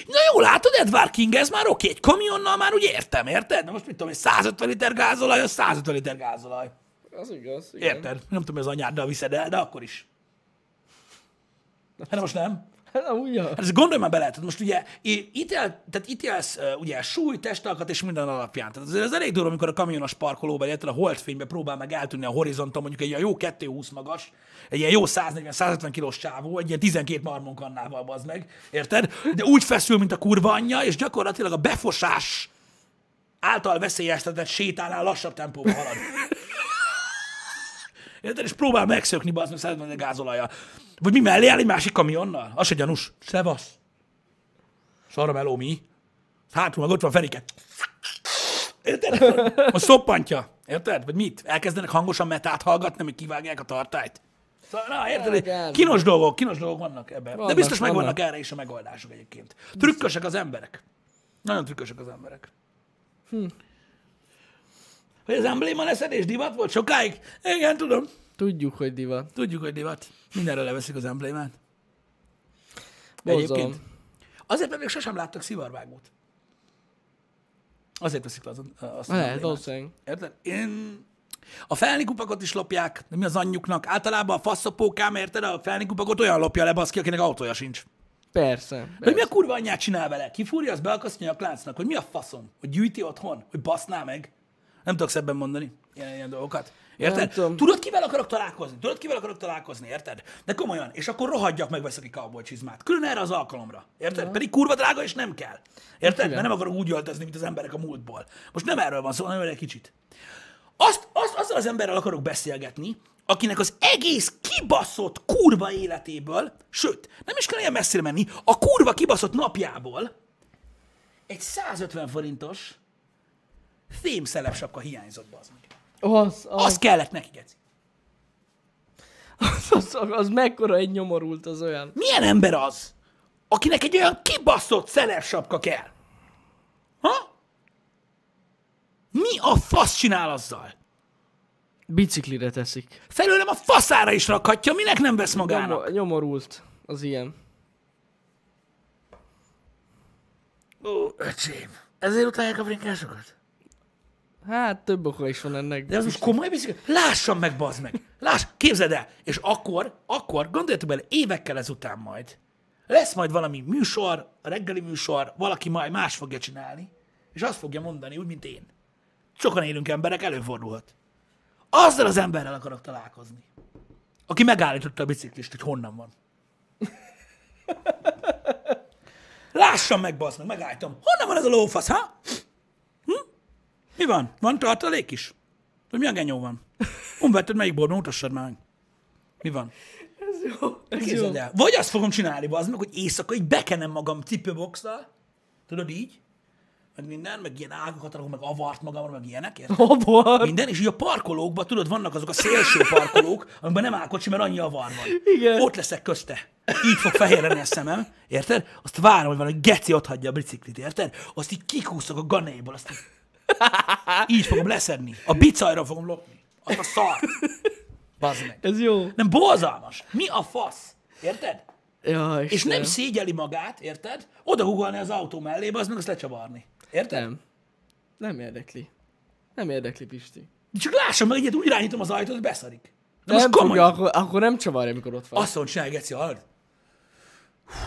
Na jó, látod, Edward King, ez már oké, egy kamionnal már úgy értem, érted? Na most mit tudom, egy 150 liter gázolaj, az 150 liter gázolaj. Az igaz, igen. Érted? Nem tudom, hogy az anyáddal viszed el, de akkor is. Hát most nem. Hát amúgy, ja. Hát ezt gondolj már bele, tehát most ugye ítél, tehát ítélsz ugye súly, testalkat és minden alapján. Tehát azért ez elég durva, amikor a kamionos parkolóba, érted, a holdfénybe próbál meg eltűnni a horizonton, mondjuk egy ilyen jó 220 magas, egy ilyen jó 140-150 kilós csávó, egy ilyen 12 marmonkannával bazd meg, érted? De úgy feszül, mint a kurva anyja, és gyakorlatilag a befosás által veszélyeztetett sétánál lassabb tempóban halad. Érted? És próbál megszökni, bazd meg 150 gázolajjal. Vagy mi mellé áll egy másik kamionnal? Az se gyanús. Szevasz. Szarra meló mi? Hátul meg ott van Ferike. Érted? A szoppantja. Érted? Vagy mit? Elkezdenek hangosan metát hallgatni, amíg kivágják a tartályt. Szóval, na, érted? Igen. Kínos dolgok, kínos dolgok vannak ebben. De Vannak, biztos megvannak vannak. erre is a megoldások egyébként. Trükkösek az emberek. Nagyon trükkösek az emberek. Hm. Hogy az embléma leszedés divat volt sokáig? Igen, tudom. Tudjuk, hogy divat. Tudjuk, hogy divat. Mindenre leveszik az emblémát. Egyébként. Azért, mert még sosem láttak szivarvágót. Azért veszik le az, azt az Lehet, emblémát. valószínűleg. Érted? Én... A felnikupakot is lopják, de mi az anyjuknak? Általában a faszopókám, érted? A felnikupakot olyan lopja le, baszki, akinek autója sincs. Persze. Hogy mi persze. a kurva anyját csinál vele? Kifúrja, az beakasztja a kláncnak, hogy mi a faszom? Hogy gyűjti otthon? Hogy baszná meg? Nem tudok szebben mondani ilyen, ilyen dolgokat. Érted? Tudod, kivel akarok találkozni? Tudod, kivel akarok találkozni, érted? De komolyan. És akkor rohadjak meg, veszek egy cowboy csizmát. Külön erre az alkalomra. Érted? Ja. Pedig kurva drága, és nem kell. Érted? Mert nem akarok úgy öltözni, mint az emberek a múltból. Most nem erről van szó, hanem egy kicsit. Azt, azt, azzal az emberrel akarok beszélgetni, akinek az egész kibaszott kurva életéből, sőt, nem is kell ilyen messzire menni, a kurva kibaszott napjából egy 150 forintos fémszelepsapka hiányzott, bazd. Az, az, Az kellett neki, geci. az, az, az, mekkora egy nyomorult az olyan. Milyen ember az, akinek egy olyan kibaszott szelepsapka kell? Ha? Mi a fasz csinál azzal? Biciklire teszik. Felőlem a faszára is rakhatja, minek nem vesz magának? Nyomor, nyomorult az ilyen. Ó, öcsém. Ezért utálják a brinkásokat? Hát több oka is van ennek. De az most komoly bicikli? Lássam meg, bazd meg! Láss, képzeld el! És akkor, akkor, gondoljatok bele, évekkel ezután majd, lesz majd valami műsor, a reggeli műsor, valaki majd más fogja csinálni, és azt fogja mondani, úgy, mint én. Sokan élünk emberek, előfordulhat. Azzal az emberrel akarok találkozni, aki megállította a biciklist, hogy honnan van. Lássam meg, bazd meg, megállítom. Honnan van ez a lófasz, ha? Mi van? Van tartalék is? Vagy mi a genyó van? Honvetted melyik boltban? Mutassad már meg. Mi van? Ez jó. Ez jó. El. Vagy azt fogom csinálni, bazd meg, hogy éjszaka így bekenem magam cipőboxtal, tudod így, meg minden, meg ilyen ágakat rakok, meg avart magamra, meg ilyenek, érted? Abban. Minden, és így a parkolókban, tudod, vannak azok a szélső parkolók, amikben nem áll kocsi, mert annyi avar van. Igen. Ott leszek közte. Így fog fehérreni a szemem, érted? Azt várom, hogy valami geci ott hagyja a biciklit, érted? Azt így kikúszok a ganéból, azt így, így fogom leszedni. A bicajra fogom lopni. Azt a szar. Bazd meg. Ez jó. Nem borzalmas. Mi a fasz? Érted? Ja, És nem szégyeli magát, érted? Oda hugolni az autó mellébe, az meg azt lecsavarni. Érted? Nem. Nem érdekli. Nem érdekli, Pisti. Csak lássam meg egyet, úgy irányítom az ajtót, hogy beszarik. De nem komolyan. akkor, akkor nem csavarja, amikor ott van. Mondja, csinálj, Geci, hallod?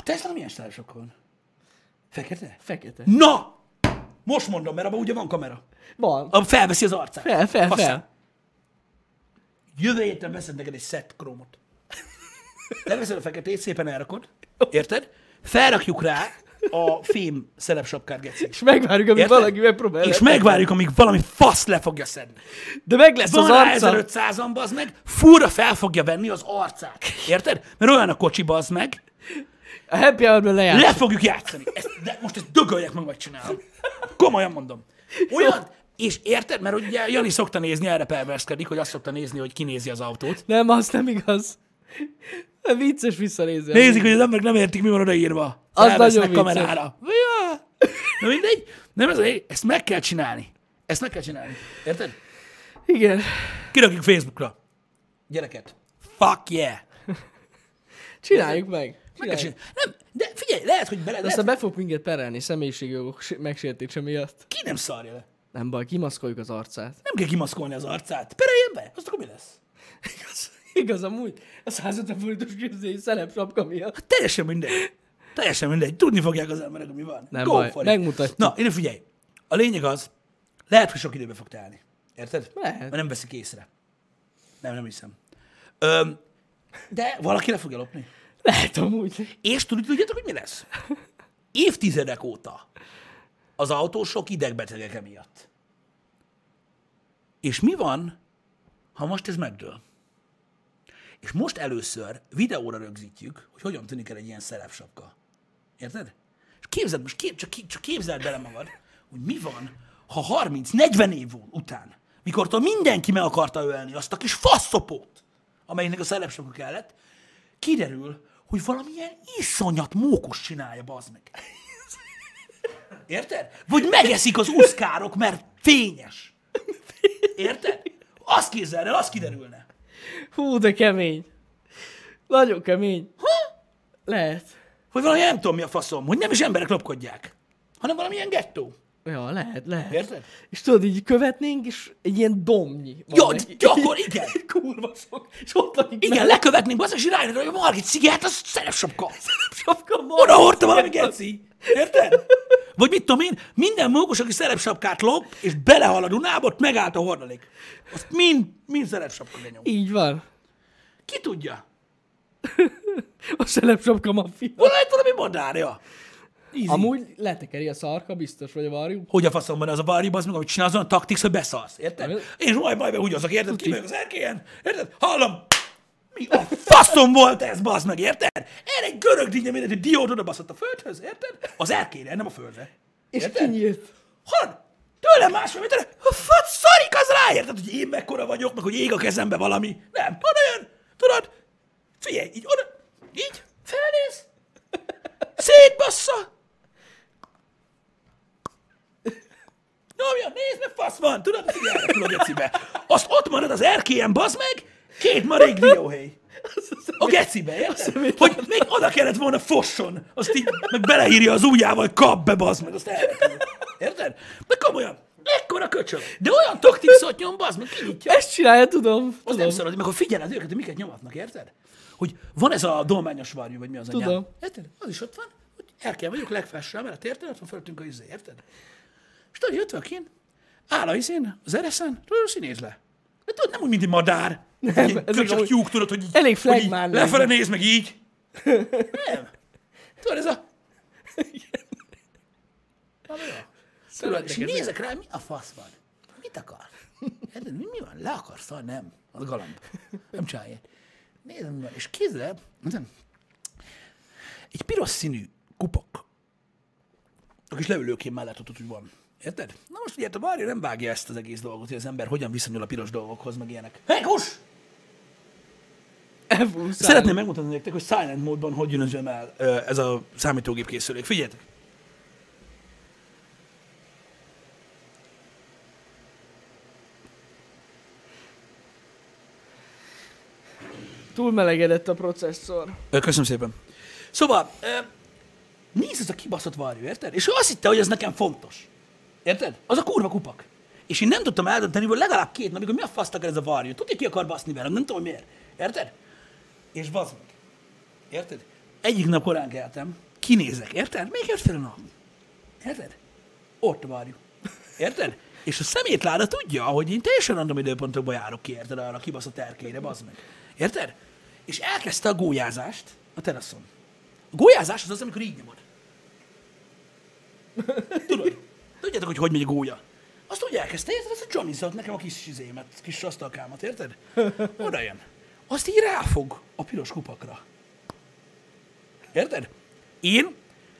Tesla milyen stylosok van? Fekete? Fekete. Na! Most mondom, mert abban ugye van kamera. Van. Abban felveszi az arcát. Fel, fel, Faszán. fel. Jövő héten veszed neked egy set krómot. Leveszed a feketét, szépen elrakod. Érted? Felrakjuk rá a fém szelepsapkát, Geci. És megvárjuk, amíg Érted? valaki megpróbálja. És megvárjuk, amíg valami fasz le fogja szedni. De meg lesz Van az arca. 1500-an, bazd meg, furra fel fogja venni az arcát. Érted? Mert olyan a kocsi, bazd meg, A happy hour-ben lejár. le fogjuk játszani. Ezt, de most ezt dögöljek meg, megcsinálom. Komolyan mondom. Olyan, és érted? Mert ugye Jani szokta nézni, erre perverskedik, hogy azt szokta nézni, hogy kinézi az autót. Nem, az nem igaz. De vicces visszanézni. Nézik, hogy az emberek nem értik, mi van odaírva. Az nagyon vicces. kamerára. Ja. Na mindegy, nem ez ezt meg kell csinálni. Ezt meg kell csinálni. Érted? Igen. Kirakjuk Facebookra. Gyereket. Fuck yeah. Csináljuk meg. Meg kell Csináljuk. csinálni. Nem, de figyelj, lehet, hogy bele, lehet, Aztán be fog minket perelni személyiségjogok megsértése miatt. ki nem szarja le. Nem baj, kimaszkoljuk az arcát. Nem kell kimaszkolni az arcát. Pereljen be, azt akkor mi lesz? Igaz, igaz amúgy. A 150 forintos képzény szelep sapka miatt. Hát teljesen mindegy. Teljesen mindegy. Tudni fogják az emberek, ami van. Nem Go baj, megmutatjuk. Na, én figyelj. A lényeg az, lehet, hogy sok időbe fog telni. Érted? Lehet. Mert nem veszik észre. Nem, nem hiszem. Öm, de valaki le fogja lopni. Lehet amúgy. És tudjátok, hogy mi lesz? Évtizedek óta az autósok idegbetegek emiatt. És mi van, ha most ez megdől? És most először videóra rögzítjük, hogy hogyan tűnik el egy ilyen szerepsapka. Érted? És képzeld, most kép, csak, csak képzeld bele magad, hogy mi van, ha 30-40 év után, mikor mindenki meg akarta ölni azt a kis faszopót, amelynek a szerepsapka kellett, kiderül, hogy valamilyen iszonyat mókus csinálja, bazd meg. Érted? Vagy megeszik az uszkárok, mert fényes. Érted? Azt képzeld el, az kiderülne. Hú, de kemény. Nagyon kemény. Ha? Lehet. Hogy valami nem tudom mi a faszom, hogy nem is emberek lopkodják, hanem valamilyen gettó. Ja, lehet, lehet. Érted? És tudod, így követnénk, és egy ilyen domnyi. Jó, neki. gyakor, igen. Kurva sok. És ott lakik Igen, lekövetnénk, bazd, és rájönnek, hogy a Margit sziget, az szerepsapka. sapka Oda hordta valami geci. Érted? Vagy mit tudom én, minden mókus, aki szerepsapkát lop, és belehal a Dunába, ott megállt a hordalék. Azt mind, mind szerepsapka genyom. Így van. Ki tudja? A szelep sapka maffia. Valami valami madárja. Easy. Amúgy letekeri a szarka, biztos, vagy a varjú. Hogy a faszomban az a varjú, az meg, amit csinál, azon a taktiks, hogy beszarsz, érted? Nem. És majd majd úgy azok, érted? Ki az erkélyen, érted? Hallom, mi a faszom volt ez, bazd meg, érted? Erre egy görög dinnye mindent, egy diót oda baszott a földhöz, érted? Az erkélyre, nem a földre. És Érted? kinyílt. Hallod? Tőlem más, tőle. A fasz szarik az rá, érted? Hogy én mekkora vagyok, meg hogy ég a kezembe valami. Nem, oda jön, tudod? Figyelj, így oda, így, felnéz, szétbassza. Nyomja, nézd meg, fasz van, tudod, figyelj, tudod, gecibe. Azt ott marad az erkélyen, bazd meg, két marék dióhéj. A gecibe, érted? Hogy még oda kellett volna fosson, azt így meg beleírja az ujjával, hogy kap be, bazd meg, azt elrepül. Érted? De komolyan, ekkora köcsög. De olyan taktikszot nyom, bazd meg, kinyitja. Ezt csinálja, tudom. Az tudom. nem szarad, meg ha figyeled őket, hogy miket nyomatnak, érted? Hogy van ez a dolmányos varjú, vagy mi az anyám. Tudom. Érted? Az is ott van, hogy el kell vagyok legfelső mellett, érted? Ott van fölöttünk a izé, érted? És tudod, jött valaki, áll a izén, az ereszen, tudod, színéz le. De tudod, nem úgy, mint egy madár. Nem, köcsög amúgy tyúk, tudod, hogy így, elég hogy így lefele néz, meg így. Nem. Tudod, ez a... Tudod, és nézek rá, mi a fasz van? Mit akar? Érted, mi, mi van? Le akarsz szar? Nem. Az galamb. Nem csinálj ilyet. Nézem. És kézzel, egy piros színű kupok. A kis leülőkém mellett ott, ott úgy van. Érted? Na most ugye a Mario nem vágja ezt az egész dolgot, hogy az ember hogyan viszonyul a piros dolgokhoz, meg ilyenek. Hekus! Szeretném megmutatni nektek, hogy silent módban hogy jön el ez a számítógép készülék. Figyeljetek! Túl melegedett a processzor. Köszönöm szépen. Szóval, nézd ez a kibaszott varjú, érted? És ő azt hitte, hogy ez nekem fontos. Érted? Az a kurva kupak. és én nem tudtam eldönteni, hogy legalább két napig, hogy mi a fasz akar ez a varjú. Tudja, ki akar baszni velem, nem tudom, hogy miért. Érted? És bazd meg. Érted? Egyik nap korán keltem, kinézek, érted? Még a nap. Érted? Ott varjú. Érted? És a szemétláda tudja, hogy én teljesen random időpontokban járok ki, érted, arra kibaszott erkére, bazd meg. Érted? És elkezdte a gólyázást a teraszon. A gólyázás az az, amikor így nyomod. Tudod? Tudjátok, hogy hogy megy a gólya? Azt úgy elkezdte, érted? Az a Johnny szólt nekem a kis izémet, kis asztalkámat, érted? Oda jön. Azt így ráfog a piros kupakra. Érted? Én,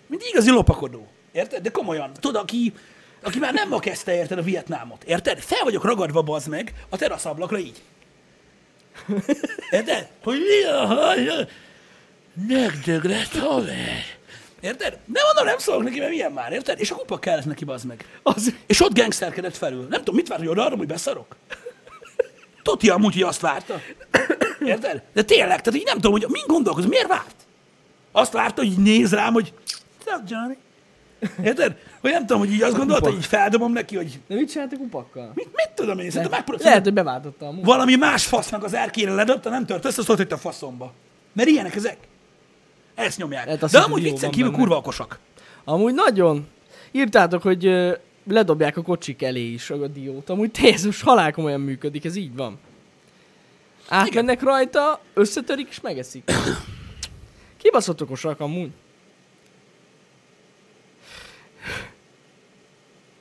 mint igazi lopakodó. Érted? De komolyan. Tudod, aki, aki már nem ma kezdte, érted, a Vietnámot. Érted? Fel vagyok ragadva, bazd meg, a teraszablakra így. Érted? Hogy mi a haja? Megdög lett haver. Érted? Nem mondom, nem szólok neki, mert milyen már, érted? És a kupa kellett neki, bazd meg. Az, És ott gangsterkedett felül. Nem tudom, mit vár, hogy oda arra, hogy beszarok? Tudja amúgy, hogy azt várta. Érted? De tényleg, tehát így nem tudom, hogy mind gondolkoz, miért várt? Azt várta, hogy így néz rám, hogy What's Johnny? Érted? Hogy nem tudom, hogy így azt gondolta, hogy így feldobom neki, hogy de mit csináltak kupakkal? mit, mit tudom én, szerintem megpróbál, Lehet, hogy beváltotta a valami más fasznak az erkére ledobta, nem tört össze, szólt, hogy a faszomba. Mert ilyenek ezek. Ezt nyomják. Lehet azt De amúgy viccen kívül benne. kurva okosak. Amúgy nagyon. Írtátok, hogy ö, ledobják a kocsik elé is a diót. Amúgy tényleg halálkomolyan működik, ez így van. Átmennek rajta, összetörik és megeszik. Kibaszott okosak amúgy.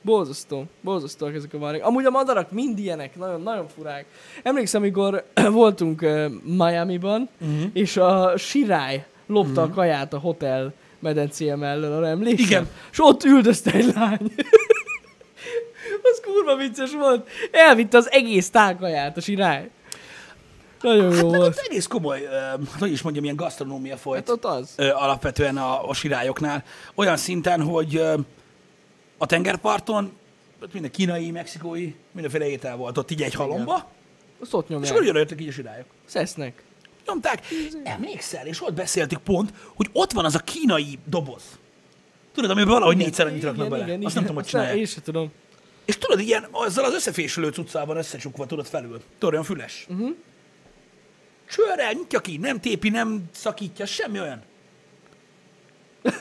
Borzasztó, borzasztóak ezek a varják. Amúgy a madarak mind ilyenek, nagyon, nagyon furák. Emlékszem, amikor voltunk uh, Miami-ban, uh-huh. és a sirály lopta uh-huh. a kaját a hotel medencéje mellől, arra emlékszem? Igen. És ott üldözte egy lány. az kurva vicces volt. Elvitte az egész tálkaját a sirály. Nagyon jó Meg volt. ott egész komoly, ö, hogy is mondjam, ilyen gasztronómia folyt. Hát ott az. alapvetően a, a sirályoknál. Olyan szinten, hogy a tengerparton minden kínai, mexikói, mindenféle étel volt ott így egy halomba, Azt ott és nyomják. akkor jöttek így a sirályok. Szesznek. Nyomták. Emlékszel, és ott beszéltük pont, hogy ott van az a kínai doboz. Tudod, amiben valahogy négyszer annyit raknak bele. Azt nem tudom, hogy csinálják. Én sem tudom. És tudod, ilyen, azzal az összefésülő cuccával összecsukva, tudod, felül. Tudod, olyan füles. Uh-huh. Csőrrel nyitja ki, nem tépi, nem szakítja, semmi olyan.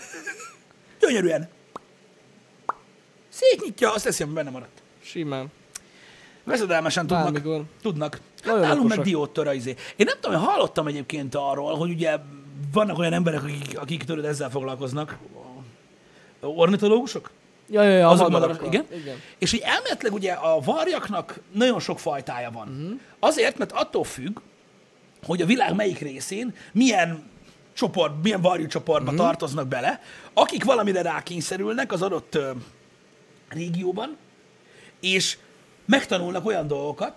Gyönyörűen. Szétnyitja, azt teszi, ami benne maradt. Simán. Veszedelmesen tudnak. Bármikor. Tudnak. Hát nálunk meg okosak. dióttör a izé. Én nem tudom, hallottam egyébként arról, hogy ugye vannak olyan emberek, akik, akik tudod, ezzel foglalkoznak. Ornitológusok? Ja, ja, ja, Azok madarak. igen. igen. És hogy elméletileg ugye a varjaknak nagyon sok fajtája van. Uh-huh. Azért, mert attól függ, hogy a világ melyik részén milyen csoport, milyen varjú csoportba uh-huh. tartoznak bele, akik valamire rákényszerülnek az adott ö, régióban, és megtanulnak olyan dolgokat,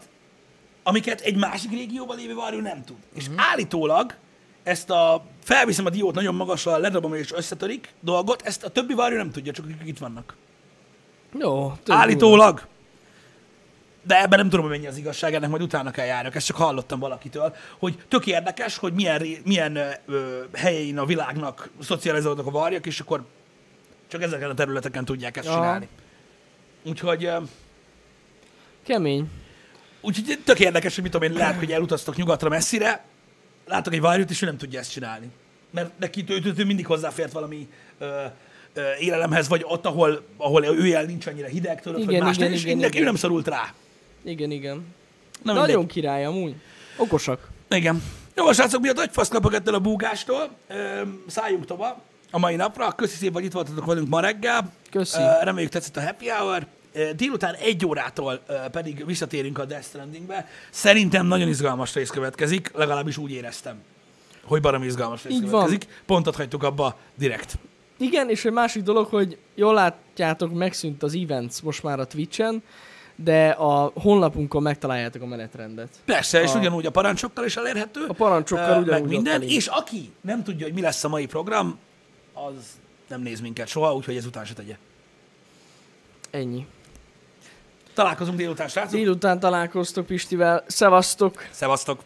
amiket egy másik régióban lévő varjú nem tud. És állítólag ezt a felviszem a diót nagyon magasra, ledobom és összetörik dolgot, ezt a többi varjú nem tudja, csak akik itt vannak. Jó. Állítólag. De ebben nem tudom, hogy mennyi az igazság, ennek majd utána kell járjak. Ezt csak hallottam valakitől, hogy tök érdekes, hogy milyen, milyen ö, helyein a világnak szocializálódnak a varjak, és akkor csak ezeken a területeken tudják ezt Aha. csinálni. Úgyhogy, ö, Kemény. Úgyhogy tök érdekes, hogy mit tudom én, lehet, hogy elutaztok nyugatra messzire, látok egy varjút, és ő nem tudja ezt csinálni. Mert neki ő, ő, ő mindig hozzáfért valami ö, ö, élelemhez, vagy ott, ahol, ahol ő jel nincs annyira hideg, tudod, Igen, vagy más, igen, és igen, neki igen. nem szorult rá. Igen, igen. Na, Nagyon mindegy. király amúgy. Okosak. Igen. Jó, a srácok, miatt agyfasz kapok a búgástól. Ö, szálljunk tovább a mai napra. Köszi szépen, hogy itt voltatok velünk ma reggel. Köszi. Ö, reméljük tetszett a happy hour. Délután egy órától pedig visszatérünk a Death Strandingbe. Szerintem nagyon izgalmas rész következik, legalábbis úgy éreztem, hogy baromi izgalmas rész Így van. következik. Pontot hagytuk abba direkt. Igen, és egy másik dolog, hogy jól látjátok, megszűnt az events most már a Twitch-en, de a honlapunkon megtaláljátok a menetrendet. Persze, és A- ugyanúgy a parancsokkal is elérhető. A parancsokkal ugyanúgy meg minden, és aki nem tudja, hogy mi lesz a mai program, az nem néz minket soha, úgyhogy ezután se tegye. Ennyi. Találkozunk délután, srácok. Délután találkoztok Pistivel. Szevasztok! Szevasztok!